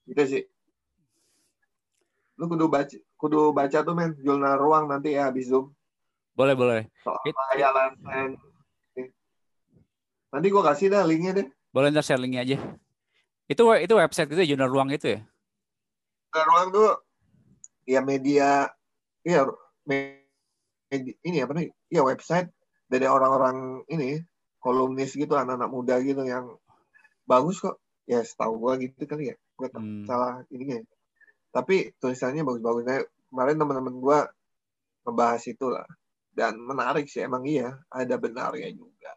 Gitu sih. Lu kudu baca kudu baca tuh men jurnal ruang nanti ya habis zoom boleh, boleh. Soal layanan Nanti gue kasih dah linknya deh. Boleh ntar share linknya aja. Itu itu website gitu ya, jurnal ruang itu ya? Jurnal ruang tuh ya media, iya media, ini apa nih? Iya website dari orang-orang ini kolumnis gitu, anak-anak muda gitu yang bagus kok. Ya setahu gue gitu kali ya. Gue hmm. salah ininya. Tapi tulisannya bagus-bagus. Nah, kemarin teman-teman gue ngebahas itu lah dan menarik sih emang iya ada benarnya juga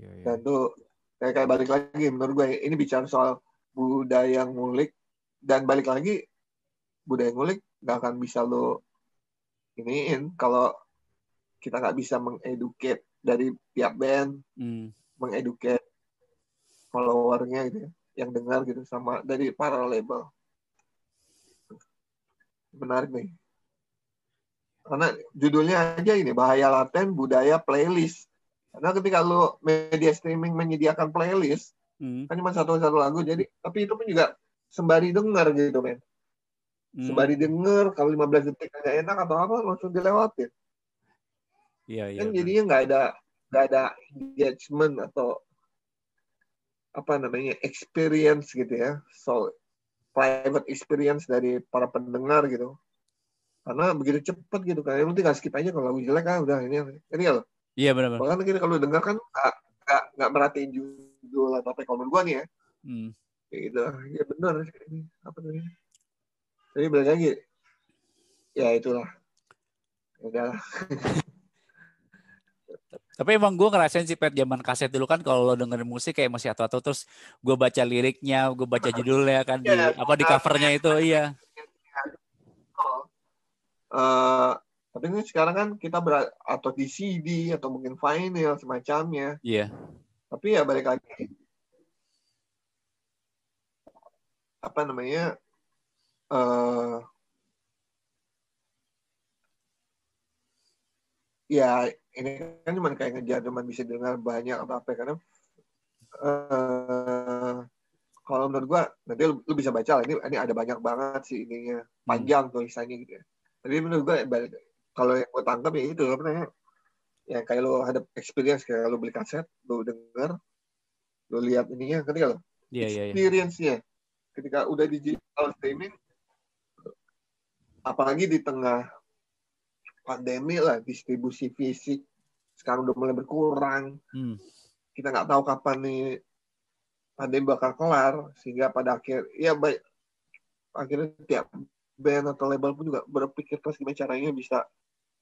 ya, ya. dan tuh kayak kayak balik lagi menurut gue ini bicara soal budaya ngulik dan balik lagi budaya ngulik nggak akan bisa lo iniin kalau kita nggak bisa mengeduket dari pihak band, hmm. mengeduket followernya gitu ya, yang dengar gitu sama dari para label. Menarik nih. Karena judulnya aja ini bahaya laten budaya playlist. Karena ketika lo media streaming menyediakan playlist, hmm. kan cuma satu satu lagu, jadi tapi itu pun juga sembari dengar gitu men. Hmm. Sembari denger kalau 15 detik agak enak atau apa langsung dilewatin. Iya, iya. Kan jadinya nggak ada nggak ada engagement atau apa namanya experience gitu ya so private experience dari para pendengar gitu karena begitu cepet gitu kan yang tinggal skip aja kalau lagu jelek ah udah ini ini ya iya benar benar bahkan kalau dengar kan nggak nggak merhatiin judul atau apa kalau gua nih ya. Hmm. kayak gitu. Ya benar. Ini apa namanya? Tapi balik lagi. Ya itulah. Ya udahlah (laughs) Tapi emang gue ngerasain sih pet zaman kaset dulu kan kalau lo dengerin musik kayak masih atau-atau terus gue baca liriknya, gue baca judulnya kan di yeah, apa di covernya itu iya. Uh, tapi ini sekarang kan kita ber atau di CD atau mungkin vinyl semacamnya. Iya. Yeah. Tapi ya balik lagi apa namanya uh, ya ini kan cuma kayak ngejar cuma bisa dengar banyak atau apa karena uh, kalau menurut gua nanti lu, lu bisa baca lah ini ini ada banyak banget sih ininya panjang tulisannya gitu ya tapi menurut gua kalau yang gua tangkap ya itu apa namanya ya kayak lo ada experience kayak lo beli kaset lo denger lo lihat ininya ketika lo yeah, yeah, yeah. experience-nya ketika udah digital streaming apalagi di tengah pandemi lah distribusi fisik sekarang udah mulai berkurang hmm. kita nggak tahu kapan nih pandemi bakal kelar sehingga pada akhir ya baik akhirnya tiap band atau label pun juga berpikir terus gimana caranya bisa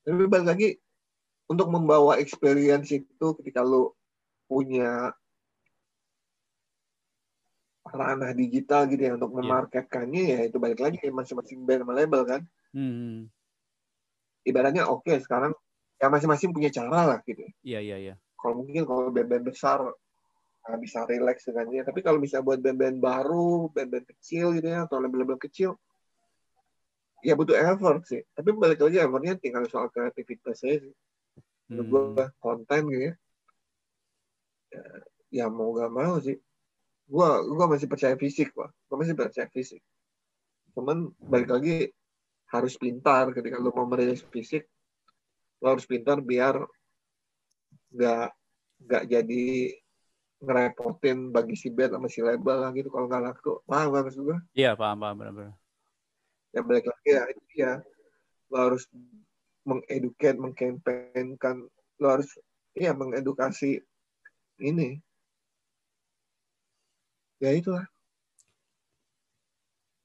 tapi balik lagi untuk membawa experience itu ketika lu punya ranah digital gitu ya untuk iya. memarketkannya yeah. ya itu balik lagi masing-masing band sama label kan. Hmm ibaratnya oke okay, sekarang ya masing-masing punya cara lah gitu. Iya iya iya. Kalau mungkin kalau band-band besar nah, bisa relax dengan dia, tapi kalau bisa buat band-band baru, band-band kecil gitu ya atau label-label kecil, ya butuh effort sih. Tapi balik lagi effortnya tinggal soal kreativitas aja sih. Menurut hmm. gue konten gitu ya. ya. Ya mau gak mau sih. Gua gua masih percaya fisik, gua. Gua masih percaya fisik. Cuman balik lagi harus pintar ketika lo mau merilis fisik lo harus pintar biar nggak nggak jadi ngerepotin bagi si band sama si label lah gitu kalau nggak laku paham gak maksud gue iya paham paham benar-benar ya balik lagi ya itu ya lo harus mengeduket mengkampanyekan lo harus iya mengedukasi ini ya itulah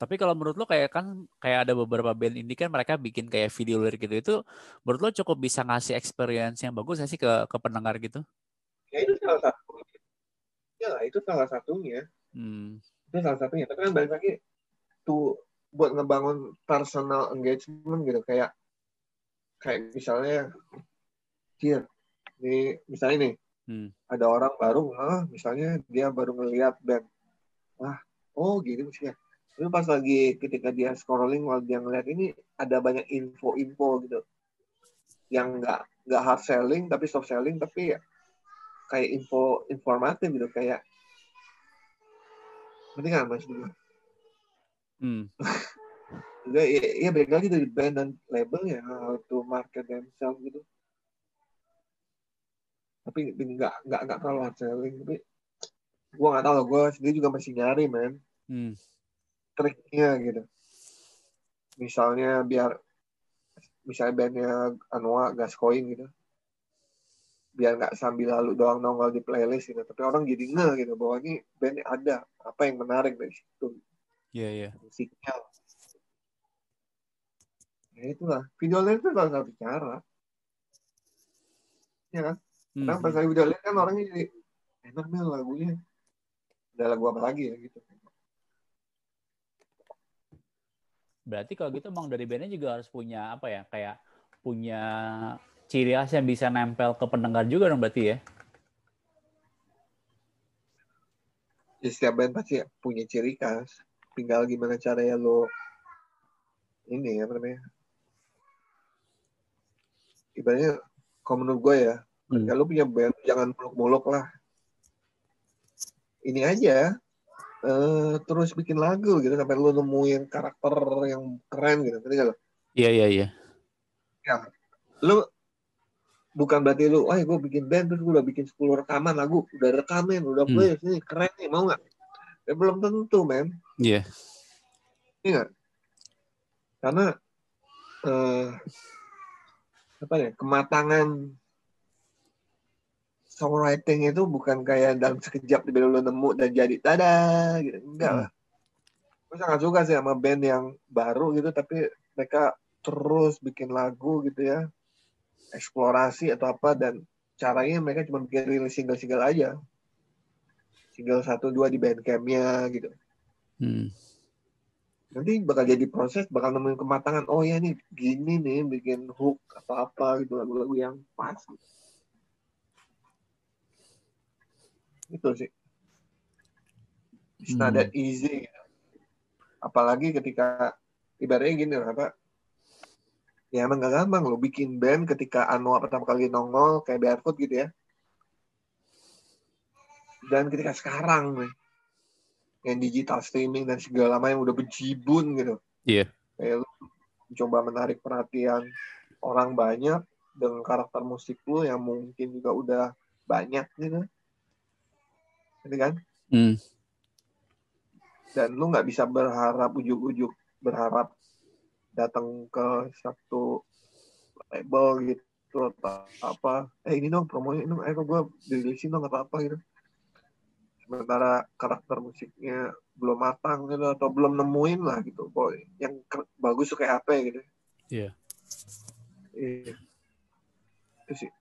tapi kalau menurut lo kayak kan kayak ada beberapa band ini kan mereka bikin kayak video lirik gitu itu menurut lo cukup bisa ngasih experience yang bagus sih ke ke pendengar gitu? Ya itu salah satu. Ya itu salah satunya. Hmm. Itu salah satunya. Tapi kan balik lagi tuh buat ngebangun personal engagement gitu. Kayak kayak misalnya here nih misalnya nih hmm. ada orang baru ah, misalnya dia baru ngeliat band. Wah oh gitu sih ya tapi pas lagi ketika dia scrolling while dia ngeliat ini ada banyak info-info gitu. Yang nggak nggak hard selling tapi soft selling tapi ya kayak info informatif gitu kayak nanti kan mas? dulu hmm. (laughs) ya, ya, ya balik lagi dari band dan label ya how to market themselves gitu. Tapi nggak nggak nggak terlalu hard selling tapi gue nggak tahu gue sendiri juga masih nyari man hmm. Triknya gitu. Misalnya biar misalnya bandnya Anua Gascoin gitu. Biar nggak sambil lalu doang nongol di playlist gitu tapi orang jadi nge gitu bahwa ini bandnya ada apa yang menarik dari situ iya yeah, iya yeah. musiknya ya itulah video lain itu salah satu cara ya kan hmm. karena pas video lain kan orangnya jadi enak nih lagunya ada lagu apa lagi ya gitu Berarti kalau gitu emang dari bandnya juga harus punya apa ya kayak punya ciri khas yang bisa nempel ke pendengar juga dong berarti ya? Ya setiap band pasti punya ciri khas. Tinggal gimana caranya lo ini apa namanya? Ibaratnya kalau menurut gue ya, hmm. kalau punya band jangan muluk-muluk lah. Ini aja, uh, terus bikin lagu gitu sampai lu nemuin karakter yang keren gitu ngerti gak Iya iya iya. Ya, lu bukan berarti lu, wah gue bikin band terus gue udah bikin 10 rekaman lagu, udah rekamin, udah hmm. play, ini keren nih, mau nggak? Ya belum tentu, men. Iya. Yeah. Iya Karena uh, apa ya kematangan songwriting itu bukan kayak dalam sekejap di lo nemu dan jadi tada gitu enggak lah hmm. gue sangat suka sih sama band yang baru gitu tapi mereka terus bikin lagu gitu ya eksplorasi atau apa dan caranya mereka cuma bikin rilis single-single aja single satu dua di bandcampnya gitu hmm. nanti bakal jadi proses bakal nemuin kematangan oh ya nih gini nih bikin hook atau apa gitu lagu-lagu yang pas gitu. itu sih it's not that hmm. easy apalagi ketika ibaratnya gini apa ya emang gak gampang lo bikin band ketika Anwar pertama kali nongol kayak Barefoot gitu ya dan ketika sekarang nih yang digital streaming dan segala macam udah bejibun gitu. Iya. Yeah. kayak lo coba menarik perhatian orang banyak dengan karakter musik lu yang mungkin juga udah banyak gitu. Gitu kan? Hmm. dan lu nggak bisa berharap ujuk-ujuk berharap datang ke satu label gitu atau apa. Eh ini dong promonya ini eh gue dirilisin dong atau apa gitu sementara karakter musiknya belum matang gitu atau belum nemuin lah gitu boy yang bagus kayak apa gitu iya yeah. iya itu sih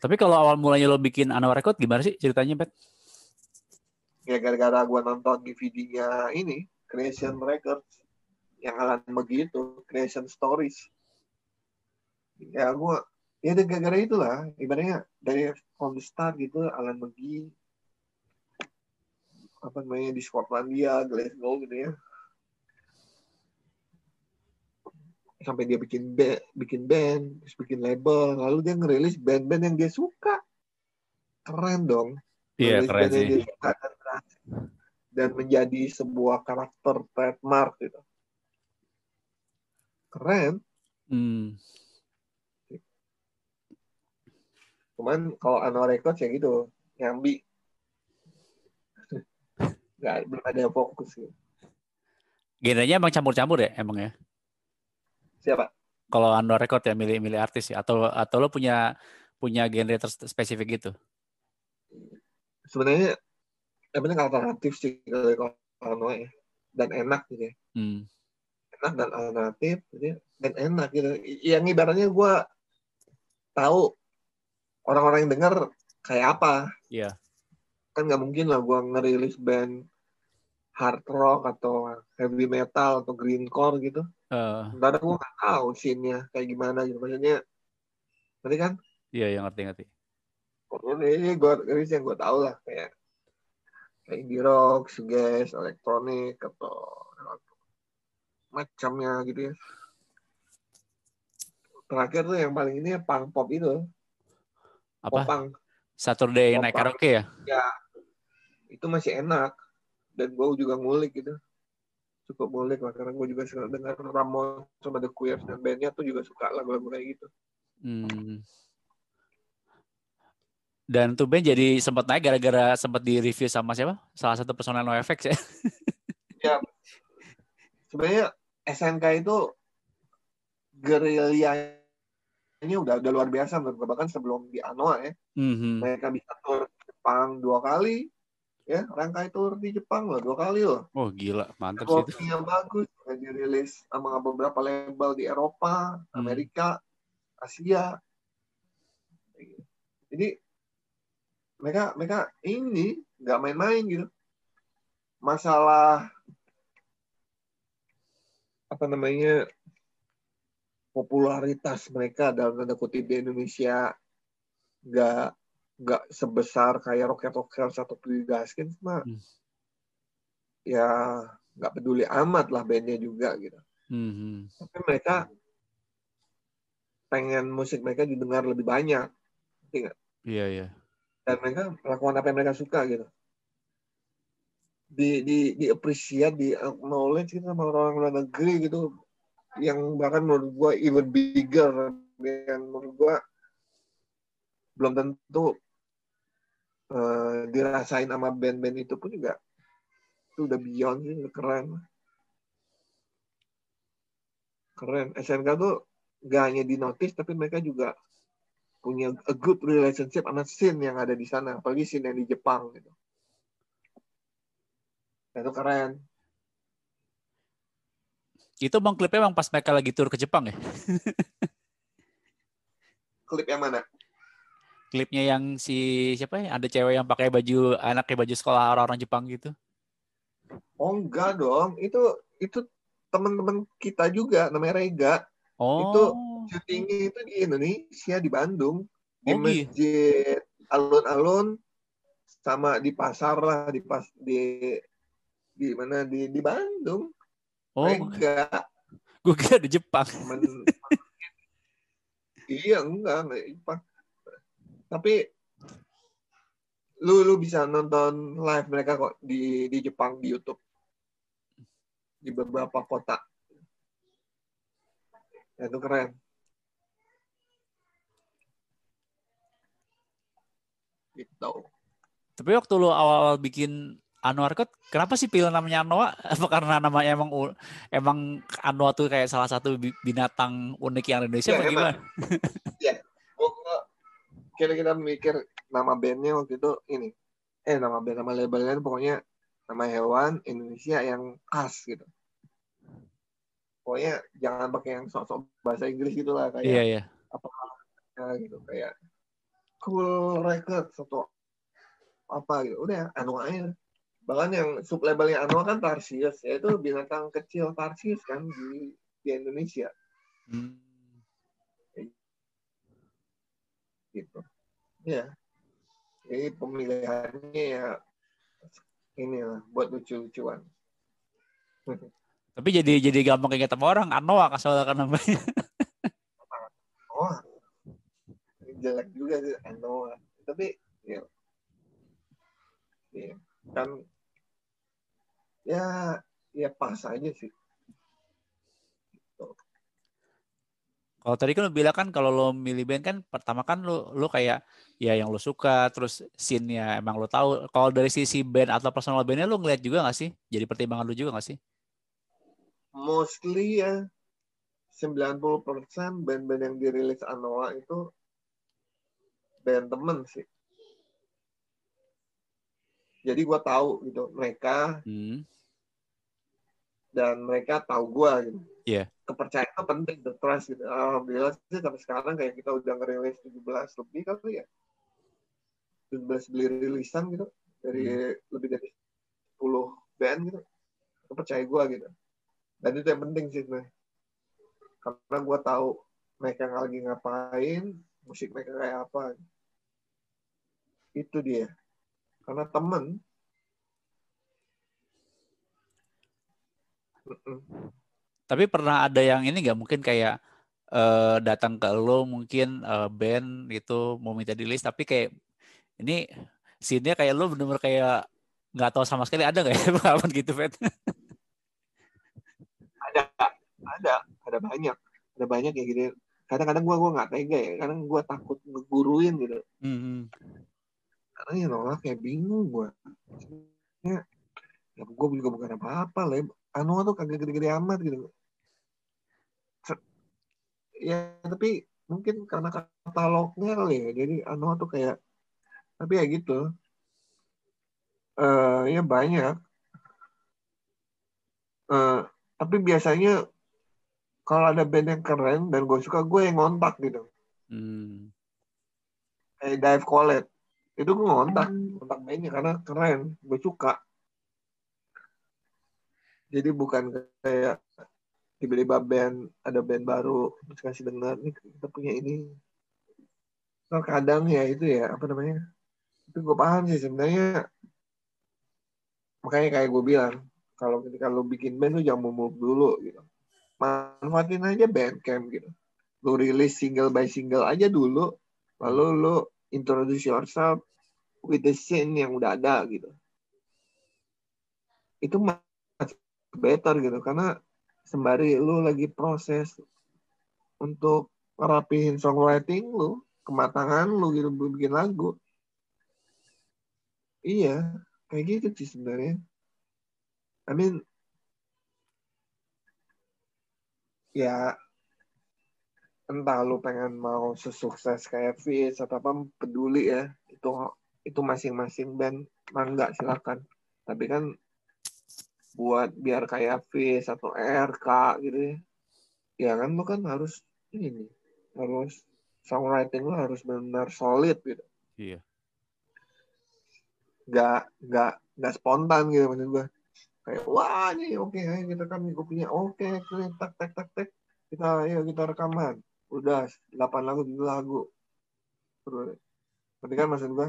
tapi kalau awal mulanya lo bikin Anwar Record gimana sih ceritanya, Pet? Ya gara-gara gue nonton DVD-nya ini, Creation Records. Yang Alan McGee itu, Creation Stories. Ya gue, ya gara-gara itulah. Ibaratnya dari from the start gitu, Alan McGee, apa namanya, di Skotlandia, Glasgow gitu ya sampai dia bikin band, bikin band, terus bikin label, lalu dia ngerilis band-band yang dia suka. Keren dong. Iya, keren sih. Dia suka dan, dan menjadi sebuah karakter trademark gitu. Keren. Hmm. Cuman kalau Anwar Records ya gitu, nyambi. (laughs) Nggak, belum ada fokus gitu. Genrenya emang campur-campur ya emang ya? Siapa? Kalau Ando Record ya milih-milih artis ya atau atau lo punya punya genre spesifik gitu? Sebenarnya yang penting alternatif sih kalau Ando ya dan enak gitu ya. Hmm. Enak dan alternatif gitu dan enak gitu. Yang ibaratnya gue tahu orang-orang yang dengar kayak apa. Iya. Yeah. Kan nggak mungkin lah gue ngerilis band hard rock atau heavy metal atau greencore gitu. Uh. Sementara gue nggak tahu scene-nya kayak gimana gitu. Maksudnya, ngerti kan? Iya, yang ngerti-ngerti. Pokoknya ini gue ini yang gue tahu lah kayak kayak indie rock, suges, elektronik atau macamnya gitu ya. Terakhir tuh yang paling ini punk pop itu. Apa? Popang. Saturday Night Karaoke ya? Ya. Itu masih enak dan gue juga ngulik gitu cukup ngulik lah karena gue juga suka dengar Ramon sama The Queers dan bandnya tuh juga suka lagu-lagu kayak gitu hmm. dan tuh band jadi sempat naik gara-gara sempat di review sama siapa salah satu personel NoFX ya (laughs) ya sebenarnya SNK itu gerilyanya udah udah luar biasa bahkan sebelum di Anoa ya mm-hmm. mereka bisa tur Jepang dua kali ya rangkai tour di Jepang loh dua kali loh. Oh gila mantap sih itu. Yang bagus dirilis sama beberapa label di Eropa hmm. Amerika Asia. Jadi mereka mereka ini nggak main-main gitu. Masalah apa namanya popularitas mereka dalam tanda kutip di Indonesia nggak nggak sebesar kayak Rocket Rockers atau Pui Gaskins mah hmm. ya nggak peduli amat lah bandnya juga gitu. Hmm. tapi mereka pengen musik mereka didengar lebih banyak iya iya iya. Dan mereka melakukan apa yang mereka suka gitu. Di di di appreciate di acknowledge gitu sama orang luar negeri gitu yang bahkan menurut gue even bigger yang menurut gue belum tentu uh, dirasain sama band-band itu pun juga itu udah beyond sih keren. Keren. SNK tuh gak hanya di notice tapi mereka juga punya a good relationship sama scene yang ada di sana apalagi scene yang di Jepang gitu. Itu keren itu bang klipnya bang pas mereka lagi tur ke Jepang ya? (laughs) Klip yang mana? Klipnya yang si siapa ya? Ada cewek yang pakai baju anaknya baju sekolah orang-orang Jepang gitu. Oh enggak dong, itu itu teman-teman kita juga namanya Rega. Oh. Itu syutingnya itu di Indonesia di Bandung di oh, iya. masjid alun-alun sama di pasar lah di pas di di mana di di Bandung. Oh, enggak. Gue kira di Jepang. Men, iya, enggak, enggak Jepang. Tapi lu lu bisa nonton live mereka kok di di Jepang di YouTube. Di beberapa kota. Ya, itu keren. Gitu. Tapi waktu lu awal-awal bikin Anwar kok kenapa sih pilih namanya Anoa? Apa karena namanya emang emang Anoa tuh kayak salah satu binatang unik yang Indonesia ya, apa gimana? Iya. kira-kira mikir nama bandnya waktu itu ini. Eh nama band nama labelnya pokoknya nama hewan Indonesia yang khas gitu. Pokoknya jangan pakai yang sok-sok bahasa Inggris gitu lah kayak iya, iya. apa gitu kayak cool record atau apa gitu. Udah Anoa aja bahkan yang sub labelnya Anwar kan Tarsius yaitu binatang kecil Tarsius kan di di Indonesia. Hmm. gitu. Ya. Jadi pemilihannya ya ini lah buat lucu-lucuan. (laughs) Tapi jadi jadi gampang ingat sama orang Anoa kasih kan namanya. (laughs) Oh. Jelek juga sih Anoa tapi ya, ya kan ya ya pas aja sih. Kalau tadi kan lo bilang kan kalau lo milih band kan pertama kan lo lo kayak ya yang lo suka terus scene-nya emang lo tahu. Kalau dari sisi band atau personal bandnya lo ngeliat juga gak sih? Jadi pertimbangan lo juga gak sih? Mostly ya 90% band-band yang dirilis Anoa itu band temen sih jadi gue tahu gitu mereka hmm. Dan mereka tahu gue gitu. Yeah. kepercayaan itu penting the trust gitu. Alhamdulillah sih sampai sekarang kayak kita udah ngerilis 17 lebih kali ya. 17 beli rilisan gitu. Dari hmm. lebih dari 10 band gitu. Kepercayaan gue gitu. Dan itu yang penting sih gue karena gue tahu mereka lagi ngapain musik mereka kayak apa. Itu dia. Karena temen tapi pernah ada yang ini nggak? Mungkin kayak uh, datang ke lo mungkin uh, band itu mau minta di list tapi kayak ini sini kayak lo bener-bener kayak nggak tahu sama sekali. Ada nggak ya (laughs) pengalaman gitu Fet? ada ada ada banyak ada banyak ya gitu. Kadang-kadang gue gue nggak tega ya. Kadang gue takut ngeguruin gitu. Mm -hmm karena ya nolak kayak bingung gue ya, ya gue juga bukan apa-apa lah anu tuh kagak gede-gede amat gitu. Ya tapi mungkin karena katalognya kali ya. Jadi anu tuh kayak tapi ya gitu. Uh, ya banyak. Uh, tapi biasanya kalau ada band yang keren dan gue suka gue yang ngontak gitu. Hmm. kayak Dive Collet itu gue ngontak kontak mainnya karena keren. Gue suka jadi bukan kayak tiba-tiba band ada band baru terus kasih dengar nih kita punya ini. Terkadang ya itu ya apa namanya itu gue paham sih sebenarnya. Makanya kayak gue bilang kalau ketika lo bikin band lo jangan muluk dulu gitu. Manfaatin aja bandcamp gitu. Lo rilis single by single aja dulu lalu lo introduce yourself with the scene yang udah ada gitu. Itu better gitu. Karena sembari lu lagi proses untuk ngerapihin songwriting lu kematangan lu gitu bikin lagu iya kayak gitu sih sebenarnya. I mean ya entah lu pengen mau sesukses kayak Fizz atau apa peduli ya itu itu masing-masing band mangga silakan. Tapi kan buat biar kayak Fizz atau RK gitu ya ya kan lu kan harus ini harus songwriting lo harus benar solid gitu. Iya. Gak gak gak spontan gitu maksud gue. Kayak wah ini oke okay, kita kan gue punya oke okay, tak tak tak tak kita ayo kita rekaman. Udah 8 lagu 7 lagu. Terus tapi kan maksud gue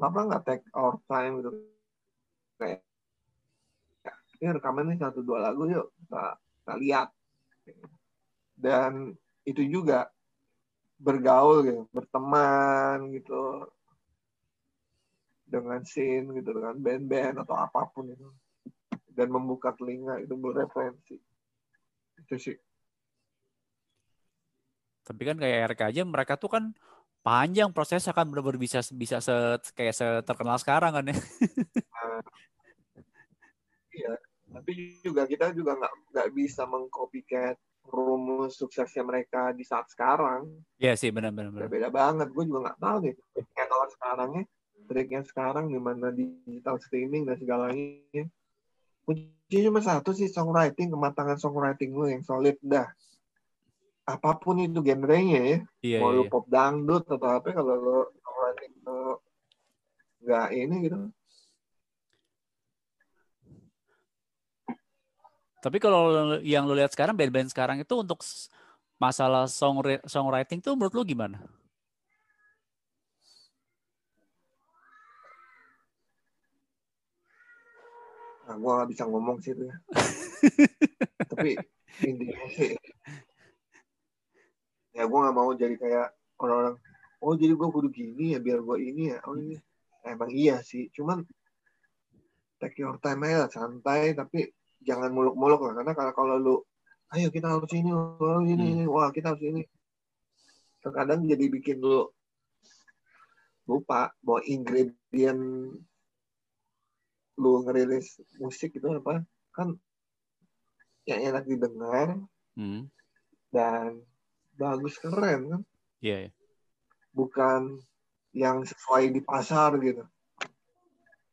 kenapa nggak take our time gitu kayak ini rekaman nih satu dua lagu yuk kita, kita lihat. Dan itu juga bergaul gitu, berteman gitu dengan scene gitu dengan band-band atau apa pun itu. Dan membuka telinga itu bereferensi itu sih. Tapi kan kayak RK aja mereka tuh kan panjang prosesnya kan benar-benar bisa bisa se, kayak terkenal sekarang kan ya. Nah, iya tapi juga kita juga nggak nggak bisa mengcopycat rumus suksesnya mereka di saat sekarang. Iya sih benar-benar. Beda banget. Gue juga nggak tahu nih. Kayak kalau sekarangnya, triknya sekarang di mana digital streaming dan segalanya. Kuncinya cuma satu sih songwriting, kematangan songwriting lu yang solid dah. Apa pun itu genrenya ya. Iya, Mau iya. lu pop dangdut atau apa kalau lu songwriting lu nggak ini gitu Tapi kalau yang lo lihat sekarang band-band sekarang itu untuk masalah song songwriting tuh menurut lo gimana? Nah, gue gak bisa ngomong sih itu ya. (laughs) Tapi intinya sih, ya gue gak mau jadi kayak orang-orang, oh jadi gue kudu gini ya biar gue ini ya. Oh ini, emang iya sih. Cuman take your time aja santai tapi jangan muluk-muluk lah karena kalau kalau lu ayo kita harus ini harus ini hmm. wah kita harus ini terkadang jadi bikin lu lupa bahwa ingredient lu ngerilis musik itu apa kan yang enak didengar hmm. dan bagus keren kan iya yeah, yeah. bukan yang sesuai di pasar gitu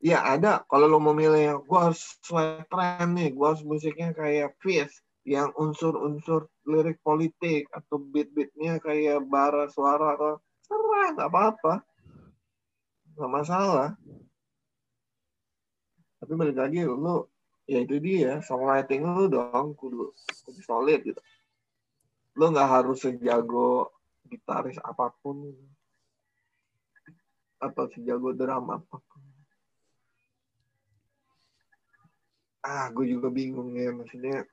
Iya ada. Kalau lo mau milih, gue harus sesuai tren nih. Gue harus musiknya kayak Fizz yang unsur-unsur lirik politik atau beat-beatnya kayak bara suara atau serah nggak apa-apa. Nggak masalah. Tapi balik lagi lu ya itu dia songwriting lu dong kudu kudu solid gitu. Lu nggak harus sejago gitaris apa pun. Atau sejago drama apa pun ah gue juga bingung ya maksudnya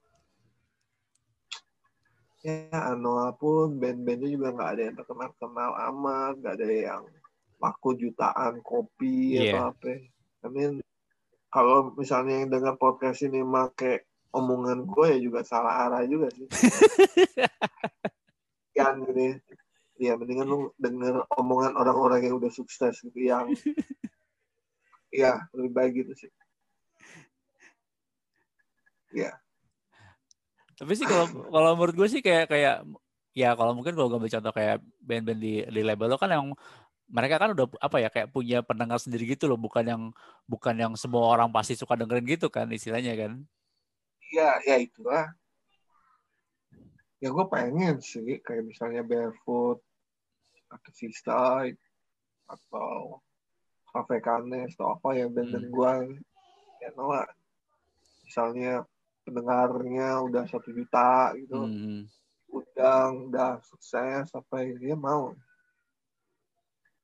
ya Anoa pun band-bandnya juga nggak ada yang terkenal kenal amat nggak ada yang laku jutaan kopi yeah. atau apa I mean kalau misalnya yang dengar podcast ini make omongan gue ya juga salah arah juga sih. Kan gitu ya ya mendingan lu denger omongan orang-orang yang udah sukses gitu yang (laughs) ya lebih baik gitu sih ya tapi sih kalau (sighs) kalau menurut gue sih kayak kayak ya kalau mungkin kalau gue contoh kayak band-band di di label lo kan yang mereka kan udah apa ya kayak punya pendengar sendiri gitu loh bukan yang bukan yang semua orang pasti suka dengerin gitu kan istilahnya kan? Iya ya itulah. Ya gue pengen sih kayak misalnya barefoot atau seaside atau cafe canes atau apa ya band-band hmm. gue ya no, misalnya pendengarnya udah satu juta gitu. Hmm. udah udah sukses sampai dia mau.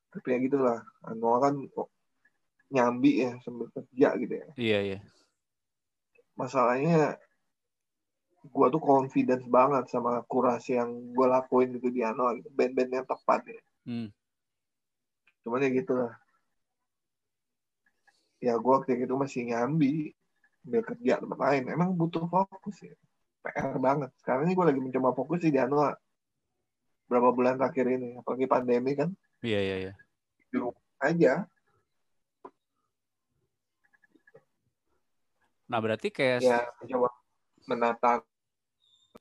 Tapi ya gitulah. Anwar kan nyambi ya sambil kerja gitu ya. Iya iya. Masalahnya gue tuh confidence banget sama kurasi yang gue lakuin gitu di Ano gitu. Band-band yang tepat ya. Hmm. cuman ya gitu lah ya gue waktu itu masih nyambi ambil kerja tempat lain. Emang butuh fokus ya. PR banget. Sekarang ini gue lagi mencoba fokus sih di Ano berapa bulan terakhir ini apalagi pandemi kan. Iya iya iya. Di rumah aja. Nah berarti kayak ya mencoba menata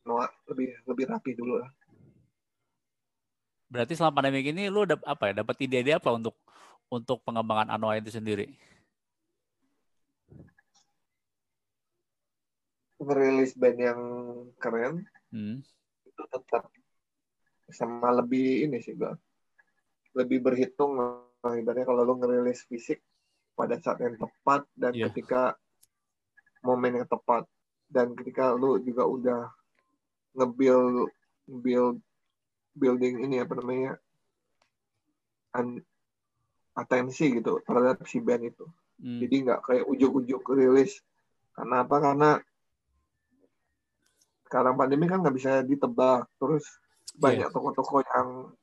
Noah lebih lebih rapi dulu lah. Berarti selama pandemi ini lu dap, apa ya? Dapat ide-ide apa untuk untuk pengembangan Anoa itu sendiri? Merilis band yang keren hmm. itu tetap sama lebih ini sih gua lebih berhitung ibaratnya kalau lu ngerilis fisik pada saat yang tepat dan yeah. ketika momen yang tepat dan ketika lu juga udah nge-build build building ini apa namanya an, atensi gitu terhadap si band itu. Hmm. Jadi nggak kayak ujuk-ujuk rilis. Karena apa? Karena sekarang pandemi kan nggak bisa ditebak. Terus yeah. banyak toko-toko yang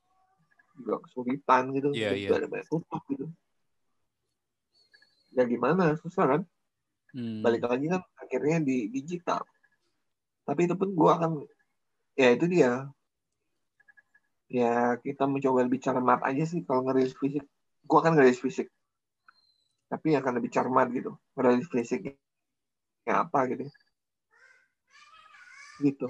juga kesulitan gitu. Yeah, yeah. Ada banyak tutup gitu. Ya gimana? Susah kan? Hmm. Balik lagi kan akhirnya di digital. Tapi itu pun gue akan ya itu dia ya kita mencoba lebih cermat aja sih kalau ngerilis fisik gua kan ngerilis fisik tapi akan lebih cermat gitu ngerilis fisik ya apa gitu gitu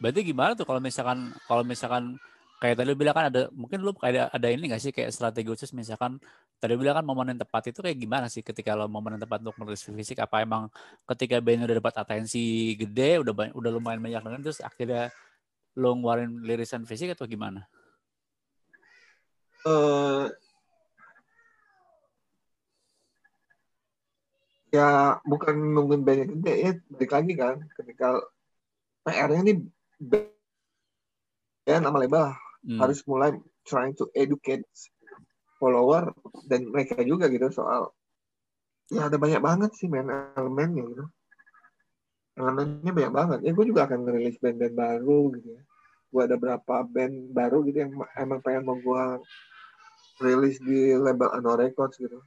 berarti gimana tuh kalau misalkan kalau misalkan kayak tadi lu bilang kan ada mungkin lu ada ada ini gak sih kayak strategi khusus misalkan tadi lu bilang kan momen yang tepat itu kayak gimana sih ketika lo momen yang tepat untuk merilis fisik apa emang ketika band udah dapat atensi gede udah banyak, udah lumayan banyak dengan terus akhirnya lo ngeluarin lirisan fisik atau gimana? Uh, ya bukan nungguin banyak gede ya balik lagi kan ketika PR-nya ini ya nama lebar hmm. harus mulai trying to educate follower dan mereka juga gitu soal ya ada banyak banget sih main elemennya gitu. Elemennya banyak banget. Ya gue juga akan ngerilis band-band baru gitu ya. Gue ada berapa band baru gitu yang emang pengen mau gue rilis di label Ano Records gitu.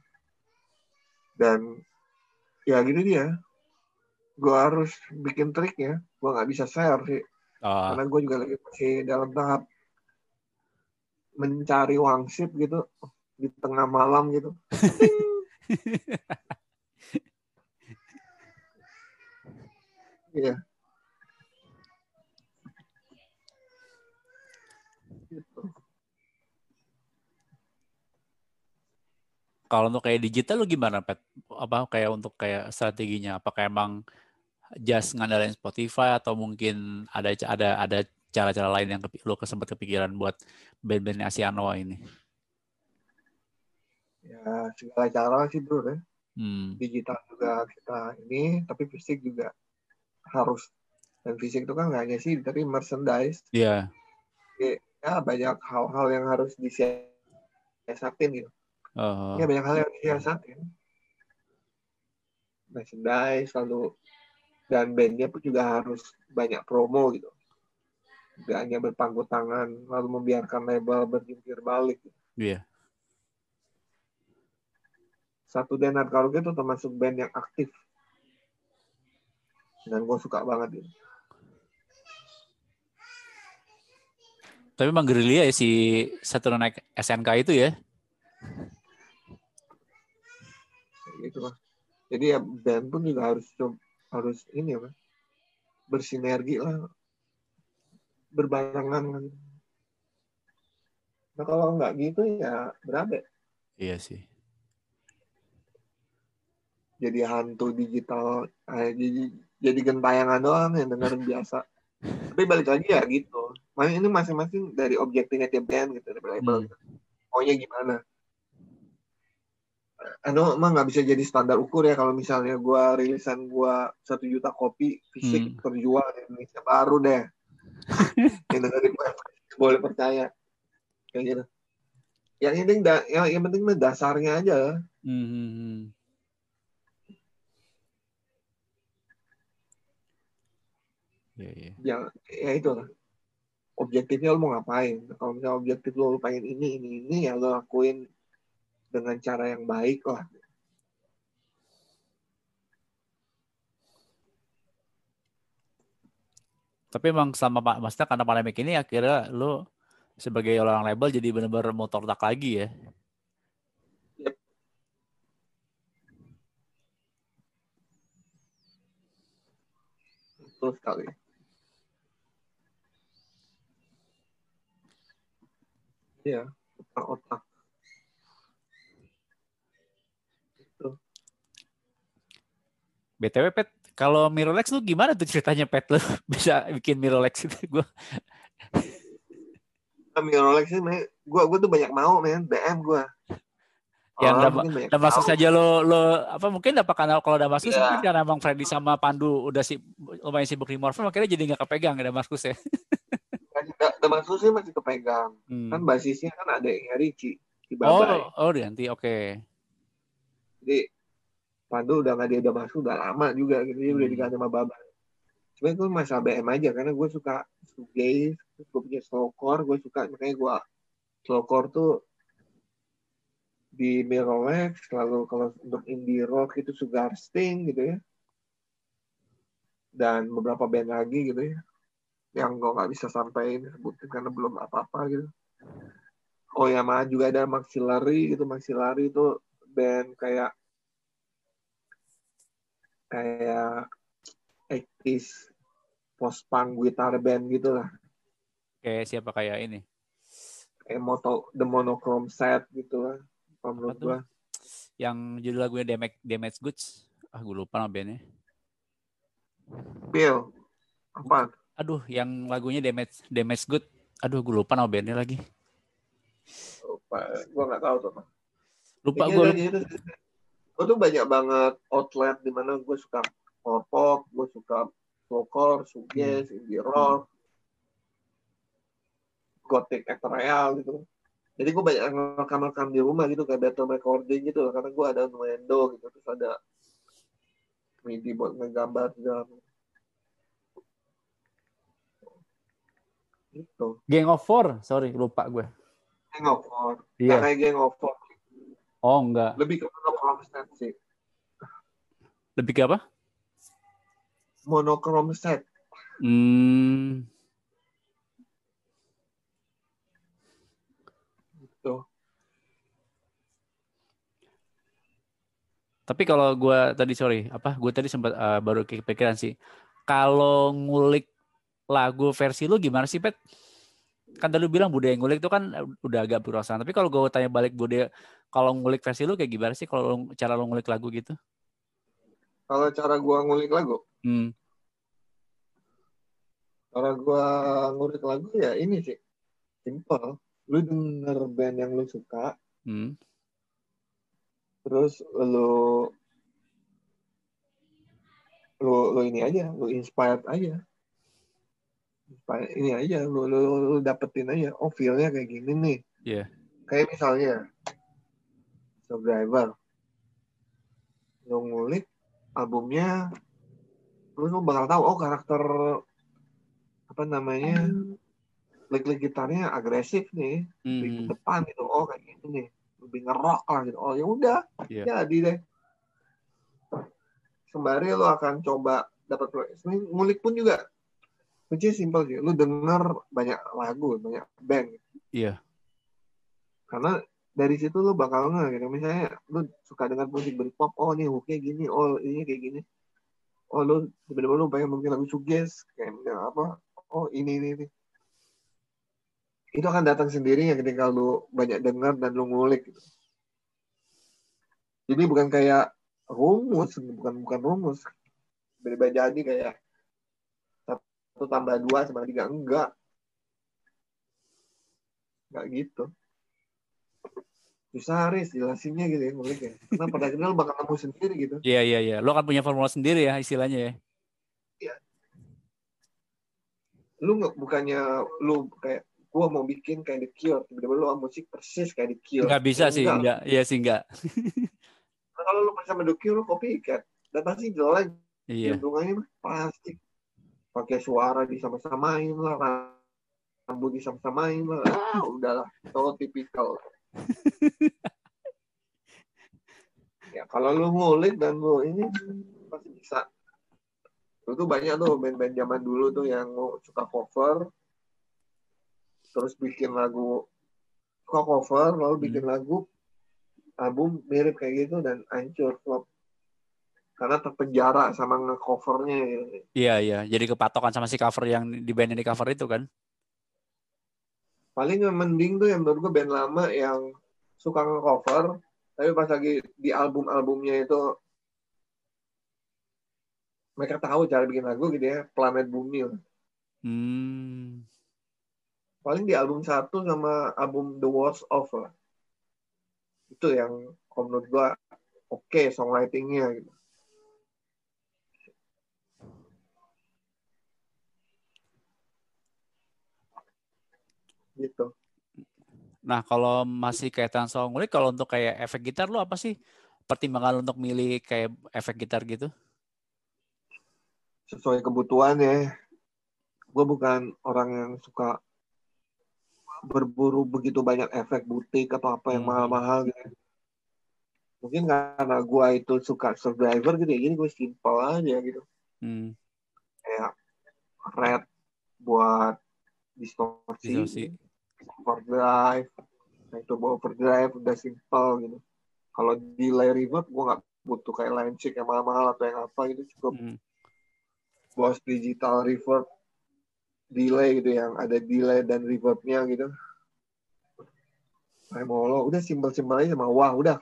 Dan ya gini dia gue harus bikin trik ya gue nggak bisa share sih oh. karena gue juga lagi masih dalam tahap mencari wangsit gitu di tengah malam gitu. (laughs) Iya. gitu. Kalau untuk kayak digital lu gimana, Pet? Apa kayak untuk kayak strateginya? Apakah emang just ngandalin Spotify atau mungkin ada ada ada cara-cara lain yang lu sempat kepikiran buat band-band Asianoa ini? Ya segala cara sih bro ya. Hmm. Digital juga kita ini, tapi fisik juga harus. Dan fisik itu kan nggak hanya sih, tapi merchandise. Iya. Yeah. Ya banyak hal-hal yang harus disiasatin gitu. Uh. Ya banyak hal yang disiasatin. Merchandise, lalu dan bandnya pun juga harus banyak promo gitu. Gak hanya berpangku tangan lalu membiarkan label berjungkir balik. Gitu. Iya. Yeah. satu Denar Karuge itu termasuk band yang aktif. Dan gue suka banget itu tapi emang gerilya ya si satu naik SNK itu ya? Gitu lah. Jadi ya band pun juga harus harus ini ya bersinergi lah berbarengan nah kalau nggak gitu ya berapa iya sih. Jadi hantu digital eh, jadi jadi gentayangan doang yang dengerin (laughs) biasa. Tapi balik lagi ya gitu. Makanya ini masing-masing dari objektifnya tiap band gitu dari label hmm. gitu. maunya gimana anu emang nggak bisa jadi standar ukur ya kalau misalnya gue rilisan gue satu juta kopi fisik hmm. terjual di Indonesia baru deh (laughs) yang dari (laughs) boleh percaya kayak gitu yang penting da, yang, yang penting dasarnya aja hmm. hmm, hmm. Ya, ya. Yang ya itu lah. Objektifnya lo mau ngapain? Kalau misalnya objektif lo, lo pengen ini, ini, ini, ya lo lakuin dengan cara yang baik lah. Tapi emang sama Pak Maksudnya karena pandemik ini akhirnya lo sebagai orang label jadi benar-benar motor tak lagi ya. Yep. Betul sekali. Iya, otak-otak. BTW Pet, kalau Mirrorlex lu gimana tuh ceritanya Pet lu (laughs) bisa bikin Mirrorlex itu (laughs) gue? Mirrorlex sih, gue gue tuh banyak mau men, DM gue. Yang oh, udah, masuk saja lo lo apa mungkin apa karena kalau udah masuk yeah. mungkin karena Bang Freddy sama Pandu udah si lumayan sibuk di Morphe makanya jadi nggak kepegang ada Damaskus ya. Damaskus sih masih kepegang. Hmm. Kan basisnya kan ada yang Ricci di Babai. Oh, oh nanti oke. Okay. Jadi Pandu udah nggak dia udah masuk udah lama juga gitu. Dia hmm. udah diganti sama Baba. Cuma gue masalah BM aja karena gue suka shoegaze gue punya slowcore gue suka makanya gue slowcore tuh di Mirrorlex lalu kalau untuk indie rock itu Sugar Sting gitu ya. Dan beberapa band lagi gitu ya yang gue nggak bisa sampaikan sebutin karena belum apa-apa gitu. Oh ya mah juga ada Maxillary gitu Maxillary itu band kayak kayak ektis post punk guitar band gitu lah. Kayak siapa kayak ini? Kayak moto The Monochrome Set gitu lah. Menurut gua. Yang judul lagunya Damage, Damage Goods. Ah, gue lupa nama bandnya. Bill. Apa? Aduh, yang lagunya Damage Damage Good. Aduh, gue lupa nama bandnya lagi. Lupa. Gue nggak tahu tuh. Lupa gue gue tuh banyak banget outlet di mana gue suka pop gue suka folklore, suges, hmm. indie rock, gothic ethereal gitu. Jadi gue banyak rekam-rekam di rumah gitu kayak battle recording gitu karena gue ada Nuendo gitu terus ada MIDI buat ngegambar dan gitu. Gang of Four, sorry lupa gue. Gang of Four. Yeah. Kayak Gang of Four Oh, enggak. Lebih ke monochrome set sih. Lebih ke apa? Monochrome set. Hmm. Gitu. Tapi kalau gue tadi sorry, apa? Gue tadi sempat uh, baru kepikiran sih. Kalau ngulik lagu versi lu gimana sih, Pet? Kan tadi lu bilang budaya ngulik itu kan udah agak berurusan. Tapi kalau gue tanya balik budaya, kalau ngulik versi lu kayak gimana sih kalau cara lu ngulik lagu gitu? Kalau cara gue ngulik lagu? Hmm. Cara gue ngulik lagu ya ini sih. Simple. Lu denger band yang lu suka. Hmm. Terus lu lu lu ini aja, lu inspired aja ini aja lu, lu, lu dapetin aja oh feelnya kayak gini nih yeah. kayak misalnya Driver lu ngulik albumnya terus lu bakal tahu oh karakter apa namanya klik-klik gitarnya agresif nih mm. di hmm. depan gitu oh kayak gitu nih lebih ngerok lah gitu oh ya udah yeah. jadi deh sembari lo akan coba dapat ngulik pun juga kunci simpel sih. Lu denger banyak lagu banyak band. Iya. Karena dari situ lu bakal nge gitu. Misalnya lu suka dengan musik Britpop oh nih hooknya gini oh ini kayak gini. Oh lu sebenarnya lu pengen mungkin lagu suges kayak apa oh ini ini ini. Itu akan datang sendiri ya ketika lu banyak dengar dan lu ngulik gitu. Jadi bukan kayak rumus, bukan bukan rumus. Beda-beda jadi kayak satu tambah dua sama tiga. Enggak. Enggak gitu. Susah Haris jelasinnya gitu ya ngulik ya. Karena pada akhirnya lo bakal nemu sendiri gitu. Iya iya iya. Lo kan punya formula sendiri ya istilahnya ya. Iya. Lu nggak bukannya lu kayak gua mau bikin kayak The Cure. Tiba-tiba lu musik persis kayak The Cure. Nggak bisa sih enggak. iya sih enggak nah, kalau lu sama The Cure lu copycat. Dan pasti jelek iya. pasti pakai suara disama-samain lah rambut disama-samain lah. Ah, udahlah so tipikal. Ya kalau lu ngulik dan lu ini pasti bisa. Lu tuh banyak tuh band-band zaman dulu tuh yang suka cover terus bikin lagu suka cover lalu bikin hmm. lagu album mirip kayak gitu dan hancur flop karena terpenjara sama ngecovernya gitu. Iya iya, jadi kepatokan sama si cover yang di band yang di cover itu kan. Paling yang mending tuh yang menurut gue band lama yang suka nge-cover tapi pas lagi di album-albumnya itu mereka tahu cara bikin lagu gitu ya planet bumi hmm. paling di album satu sama album The Worst of lah itu yang menurut gua oke okay, songwritingnya gitu gitu Nah, kalau masih kaitan soal ngulik, kalau untuk kayak efek gitar lu apa sih pertimbangan untuk milih kayak efek gitar gitu? Sesuai kebutuhan ya. Gue bukan orang yang suka berburu begitu banyak efek butik atau apa yang hmm. mahal-mahal hmm. gitu. Mungkin karena gue itu suka survivor gitu ya, jadi gue simple aja gitu. Hmm. Kayak red buat distorsi. distorsi overdrive. Nah itu bawa overdrive udah simple gitu. Kalau delay reverb gue nggak butuh kayak line check yang mahal-mahal atau yang apa gitu cukup. Hmm. bos digital reverb delay gitu yang ada delay dan reverbnya gitu. Kayak mau lo udah simpel-simpel aja sama wah udah.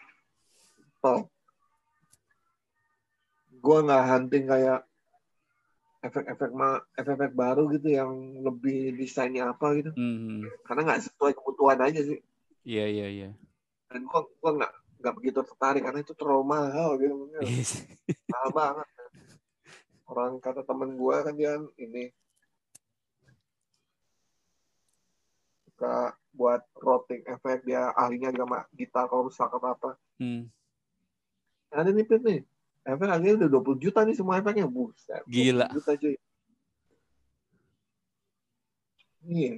Simple gue nggak hunting kayak efek-efek efek-efek baru gitu yang lebih desainnya apa gitu. Hmm. karena nggak sesuai kebutuhan aja sih. Iya iya iya. Dan gua gua nggak nggak begitu tertarik karena itu terlalu mahal gitu. Yes. mahal banget. Orang kata temen gua kan dia ini suka buat rotting efek dia ahlinya sama gitar kalau rusak atau apa hmm. ada nipit nih efek harganya udah 20 juta nih semua efeknya buset gila. juta cuy. Iya.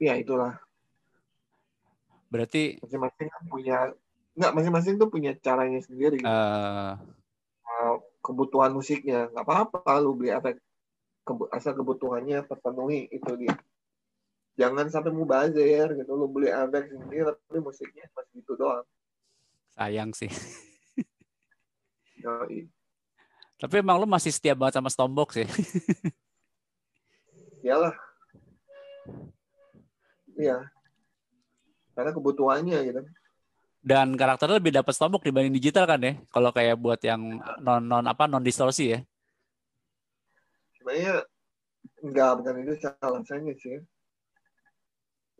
Ya itulah. Berarti masing-masing kan punya nggak masing-masing tuh punya caranya sendiri. Uh... kebutuhan musiknya nggak apa-apa lu beli efek asal kebutuhannya terpenuhi itu dia. Jangan sampai mubazir gitu lu beli efek sendiri tapi musiknya masih gitu doang. Sayang sih Tapi emang lu masih setia banget sama Stormbox ya? (laughs) Iyalah. Iya. Karena kebutuhannya gitu. Dan karakternya lebih dapat Stormbox dibanding digital kan ya? Kalau kayak buat yang non non apa non distorsi ya? Sebenarnya enggak bukan itu alasannya sih.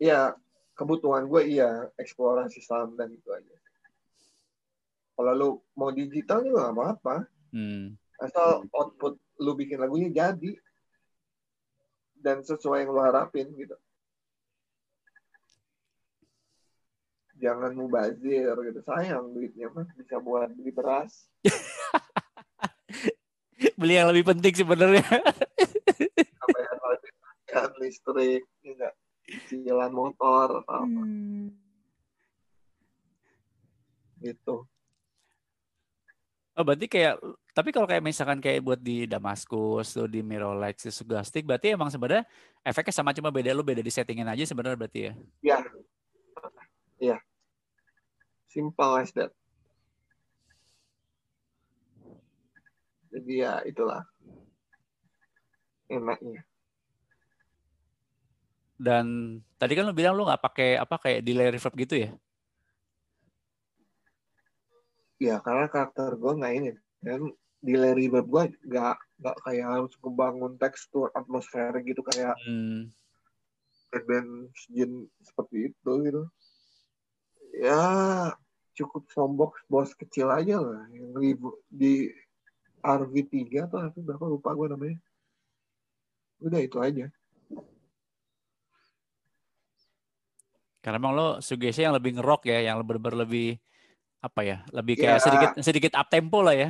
Iya, kebutuhan gue iya eksplorasi sound dan itu aja. Kalau lu mau digital juga gak apa-apa. Hmm. Asal output lu bikin lagunya jadi dan sesuai yang lu harapin gitu. Jangan mubazir gitu. Sayang duitnya mah bisa buat beli beras. (laughs) beli yang lebih penting sebenarnya. kan listrik, enggak cicilan motor atau apa. Hmm. Gitu. Oh, berarti kayak tapi kalau kayak misalkan kayak buat di Damaskus tuh di Mirrorlight si Sugastic berarti emang sebenarnya efeknya sama cuma beda lu beda di settingin aja sebenarnya berarti ya. Iya. Iya. Simple as that. Jadi ya itulah enaknya. Dan tadi kan lu bilang lu nggak pakai apa kayak delay reverb gitu ya? Ya karena karakter gue nggak ini. Dan di Larry Bird gue nggak nggak kayak harus membangun tekstur atmosfer gitu kayak hmm. sejen seperti itu gitu. Ya cukup sombok bos kecil aja lah. Yang ribu di RV3 atau apa berapa lupa gue namanya. Udah itu aja. Karena emang lo sugesti yang lebih ngerok ya yang lebih lebih apa ya lebih kayak ya, sedikit sedikit up tempo lah ya.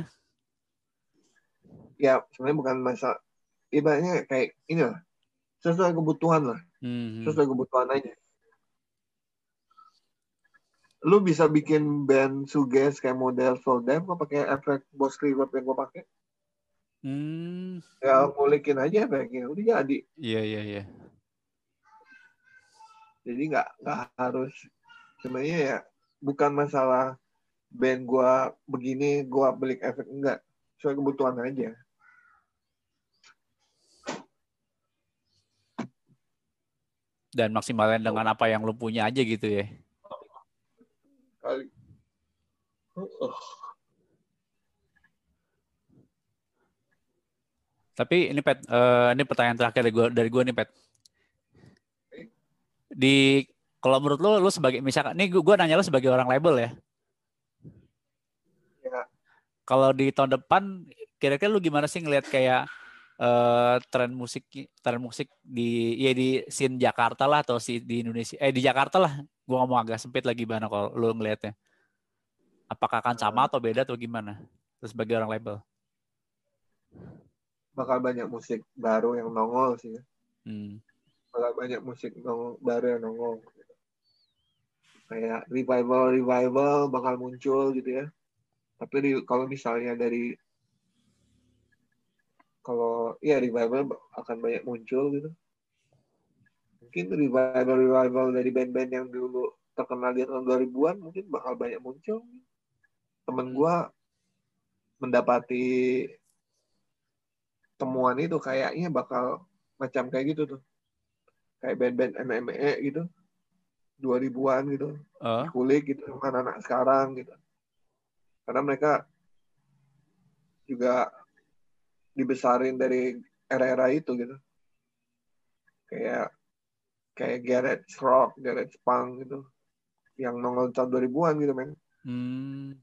Ya sebenarnya bukan masa ibaratnya kayak ini lah sesuai kebutuhan lah. Hmm. sesuai kebutuhan aja. Lu bisa bikin band suges kayak model Soldem kok pakai efek Boss Reverb yang gue pakai? Hmm. ya ngulikin aja efeknya udah jadi. Iya iya iya. Jadi nggak nggak harus sebenarnya ya bukan masalah band gue begini gue beli efek enggak sesuai kebutuhan aja dan maksimalin dengan apa yang lu punya aja gitu ya kali. Oh. Tapi ini Pet, uh, ini pertanyaan terakhir dari gue dari gue nih Pet. Di kalau menurut lo, lo sebagai misalkan, ini gue, nanya lo sebagai orang label ya. Kalau di tahun depan, kira-kira lo gimana sih ngelihat kayak uh, tren musik, tren musik di ya di scene Jakarta lah atau si di Indonesia, eh di Jakarta lah. Gue ngomong agak sempit lagi gimana kalau lo ngelihatnya apakah akan sama atau beda atau gimana? Terus sebagai orang label. Bakal banyak musik baru yang nongol sih hmm. bakal banyak musik nongol, baru yang nongol. Kayak revival revival bakal muncul gitu ya tapi di, kalau misalnya dari kalau ya revival akan banyak muncul gitu. Mungkin revival revival dari band-band yang dulu terkenal di tahun 2000-an mungkin bakal banyak muncul. Temen hmm. gue mendapati temuan itu kayaknya bakal macam kayak gitu tuh. Kayak band-band MMA gitu. 2000-an gitu. Uh. kulik gitu anak-anak sekarang gitu karena mereka juga dibesarin dari era-era itu gitu kayak kayak Garrett Rock, Garrett Punk gitu yang nongol tahun 2000-an gitu men. Hmm.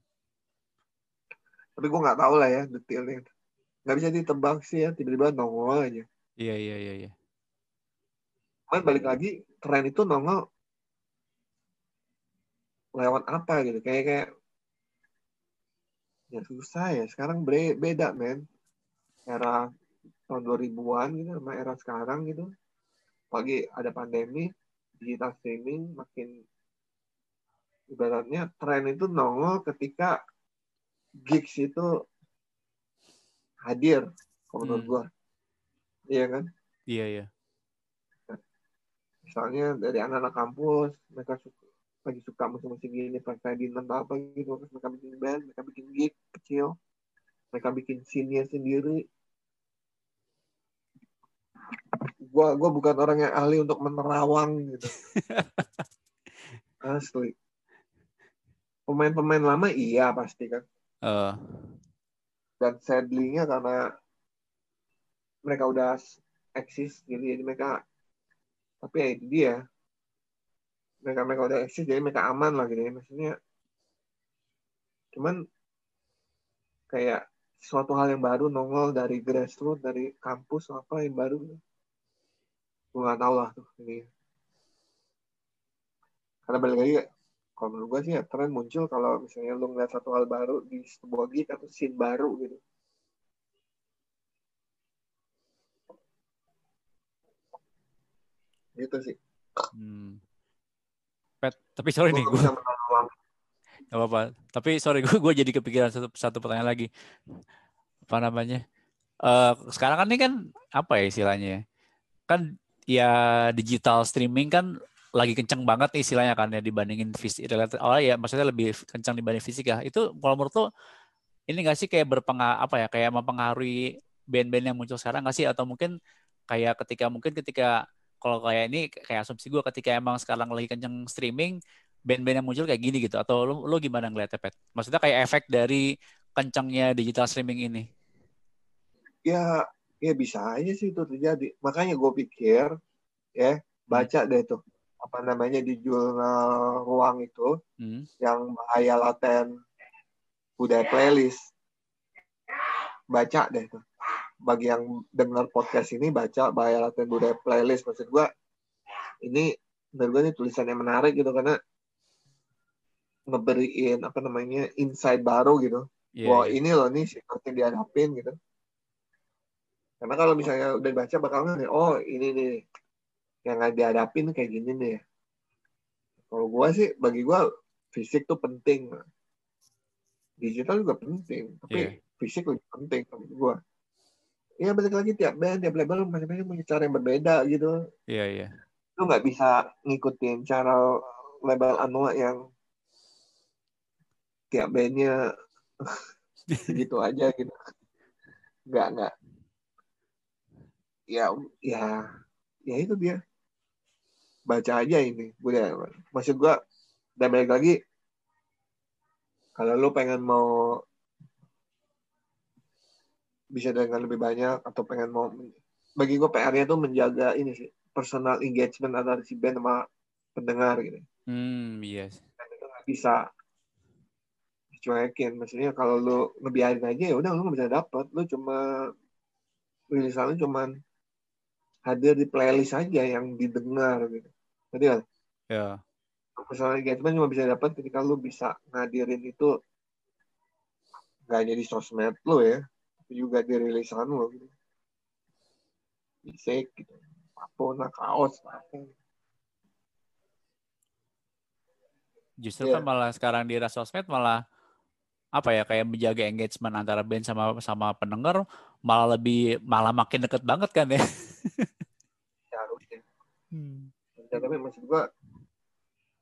Tapi gue nggak tahu lah ya detailnya. Nggak bisa ditebak sih ya tiba-tiba nongol aja. Iya iya iya. iya. Cuman balik lagi tren itu nongol lewat apa gitu kayak kayak ya susah ya. Sekarang beda men. Era tahun 2000-an gitu sama era sekarang gitu. Pagi ada pandemi digital streaming makin ibaratnya tren itu nongol ketika gigs itu hadir kalau menurut hmm. gua. Iya kan? Iya iya. Misalnya dari anak-anak kampus mereka suka lagi suka musik-musik gini Frank Ferdinand apa gitu terus mereka bikin band mereka bikin gig kecil mereka bikin scene sendiri. Gua gua bukan orang yang ahli untuk menerawang gitu. (laughs) Asli. Pemain-pemain lama iya pasti kan. Uh. dan sadly-nya karena mereka udah eksis gitu jadi mereka tapi ya itu dia mereka mereka udah eksis jadi mereka aman lah gitu ya. Maksudnya cuman kayak suatu hal yang baru nongol dari grassroots dari kampus apa yang baru. Gue nggak tahu lah tuh ini. Karena balik lagi kalau menurut gue sih ya tren muncul kalau misalnya lu ngeliat satu hal baru di sebuah gig atau scene baru gitu. Gitu sih. Hmm. Pet, tapi sorry nih gue Gak apa-apa. Tapi sorry, gue, gue jadi kepikiran satu, satu pertanyaan lagi. Apa namanya? Uh, sekarang kan ini kan apa ya istilahnya? Ya? Kan ya digital streaming kan lagi kenceng banget nih istilahnya kan ya dibandingin fisik oh ya maksudnya lebih kencang dibanding fisik ya itu kalau menurut lo ini nggak sih kayak berpengaruh apa ya kayak mempengaruhi band-band yang muncul sekarang nggak sih atau mungkin kayak ketika mungkin ketika kalau kayak ini kayak asumsi gue ketika emang sekarang lagi kenceng streaming band-band yang muncul kayak gini gitu atau lo, lo gimana ngeliatnya Pet? Maksudnya kayak efek dari kencangnya digital streaming ini? Ya ya bisa aja sih itu terjadi makanya gue pikir ya baca deh tuh apa namanya di jurnal ruang itu hmm. yang bahaya laten budaya playlist baca deh tuh bagi yang dengar podcast ini baca bahaya laten budaya playlist. Maksud gua ini menurut gue ini tulisan yang menarik gitu karena ngeberiin apa namanya insight baru gitu. Yeah, wah yeah. ini loh nih seperti dihadapin gitu. Karena kalau misalnya udah baca bakal ngerti oh ini nih yang dihadapin kayak gini nih. Kalau gue sih bagi gue fisik tuh penting. Digital juga penting tapi yeah. fisik lebih penting menurut gue ya balik lagi tiap band tiap label masing-masing punya cara yang berbeda gitu. Iya yeah, iya. Yeah. lu nggak bisa ngikutin cara label Anua yang tiap bandnya (laughs) gitu aja gitu. Nggak nggak. Ya ya ya itu dia. Baca aja ini. Udah maksud gua dan balik lagi. Kalau lu pengen mau bisa dengan lebih banyak atau pengen mau bagi gue PR-nya tuh menjaga ini sih personal engagement antara si band sama pendengar gitu. Hmm, yes. Dan itu gak bisa dicuekin. Maksudnya kalau lu ngebiarin aja ya udah lu nggak bisa dapet. Lu cuma rilisan lu cuman hadir di playlist aja yang didengar gitu. Jadi kan ya. Personal engagement cuma bisa dapat ketika lu bisa ngadirin itu nggak jadi sosmed lu ya juga di rilisan lu gitu bisa gitu apa pun kaos apa justru yeah. kan malah sekarang di sosmed malah apa ya kayak menjaga engagement antara band sama sama pendengar malah lebih malah makin deket banget kan ya. ya harusnya. Hmm. Ya, tapi maksud gua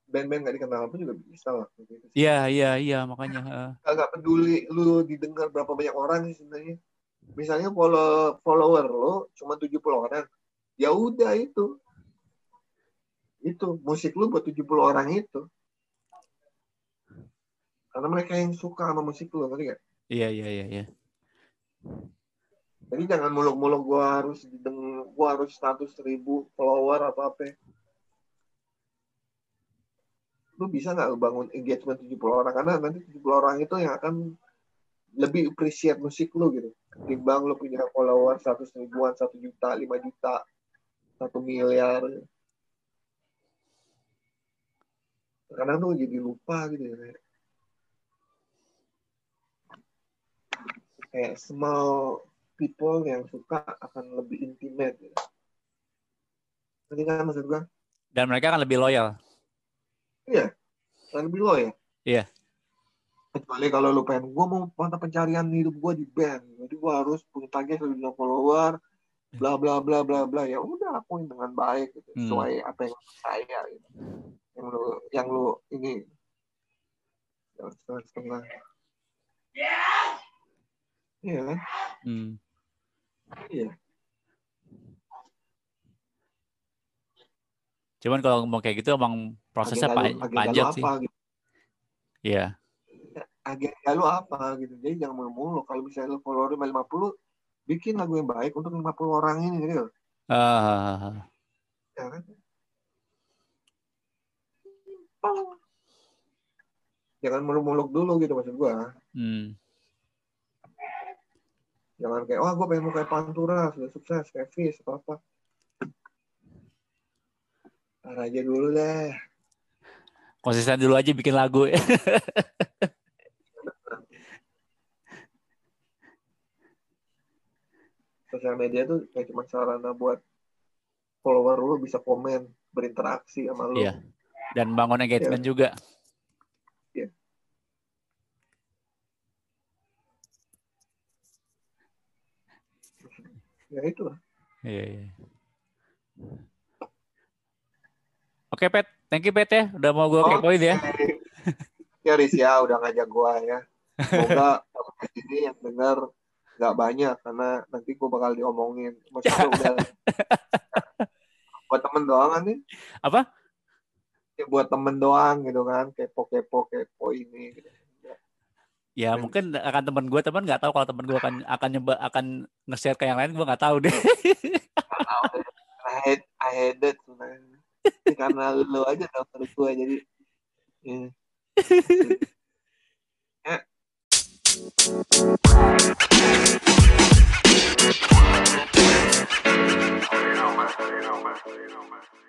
band-band gak dikenal pun juga bisa lah. Iya iya iya makanya. Agak peduli lu didengar berapa banyak orang sih sebenarnya. Misalnya follow follower lo cuma 70 orang, ya udah itu. Itu musik lu buat 70 orang itu karena mereka yang suka sama musik lu ngerti gak? Iya iya iya iya. Jadi jangan muluk-muluk gue harus dideng, gue harus status ribu follower apa apa. Lu bisa nggak bangun engagement 70 orang karena nanti 70 orang itu yang akan lebih appreciate musik lu gitu. Timbang lu punya follower 100 ribuan, 1 juta, 5 juta, 1 miliar. Kadang tuh jadi lupa gitu ya. kayak small people yang suka akan lebih intimate gitu. Nanti kan maksud gua? Dan mereka akan lebih loyal. Iya, lebih loyal. Iya. Kecuali kalau lu pengen, gua mau mata pencarian hidup gua di band, jadi gua harus punya target lebih follower, bla bla bla bla bla. Ya udah lakuin dengan baik, gitu. Hmm. sesuai apa yang saya gitu. Yang lu, yang lu ini, setengah. Iya kan? Hmm. Iya. Cuman kalau mau kayak gitu emang prosesnya agenda pa panjang sih. Apa, gitu. Iya. Agenda lu apa gitu. Jadi jangan mulu-mulu. Kalau misalnya lu follower 50, bikin lagu yang baik untuk 50 orang ini gitu. Uh. Ya kan? Jangan muluk-muluk dulu gitu maksud gua. Hmm jangan kayak wah gue pengen mau kayak Pantura sudah sukses kayak Fis apa apa Ntar aja dulu deh konsisten dulu aja bikin lagu (laughs) sosial media tuh kayak cuma sarana buat follower lu bisa komen berinteraksi sama lu iya. dan bangun engagement ya. juga ya itu lah. Iya, iya. Oke, Pet. Thank you, Pet ya. Udah mau gue okay. kepoin ya. (laughs) ya, Riz ya. Udah ngajak gue ya. Semoga ini yang dengar nggak banyak karena nanti gue bakal diomongin. Maksudnya udah (laughs) buat temen doang kan nih. Apa? Ya, buat temen doang gitu kan. Kepo-kepo, kepo ini gitu. Ya hmm. mungkin akan teman gue teman nggak tahu kalau teman gue akan akan nyoba akan nge-share ke yang lain gue nggak tahu deh. (laughs) I hate, I hate (laughs) karena lu aja dokter gue jadi ya. (laughs) ya. You know, man. You know, man. You know, man.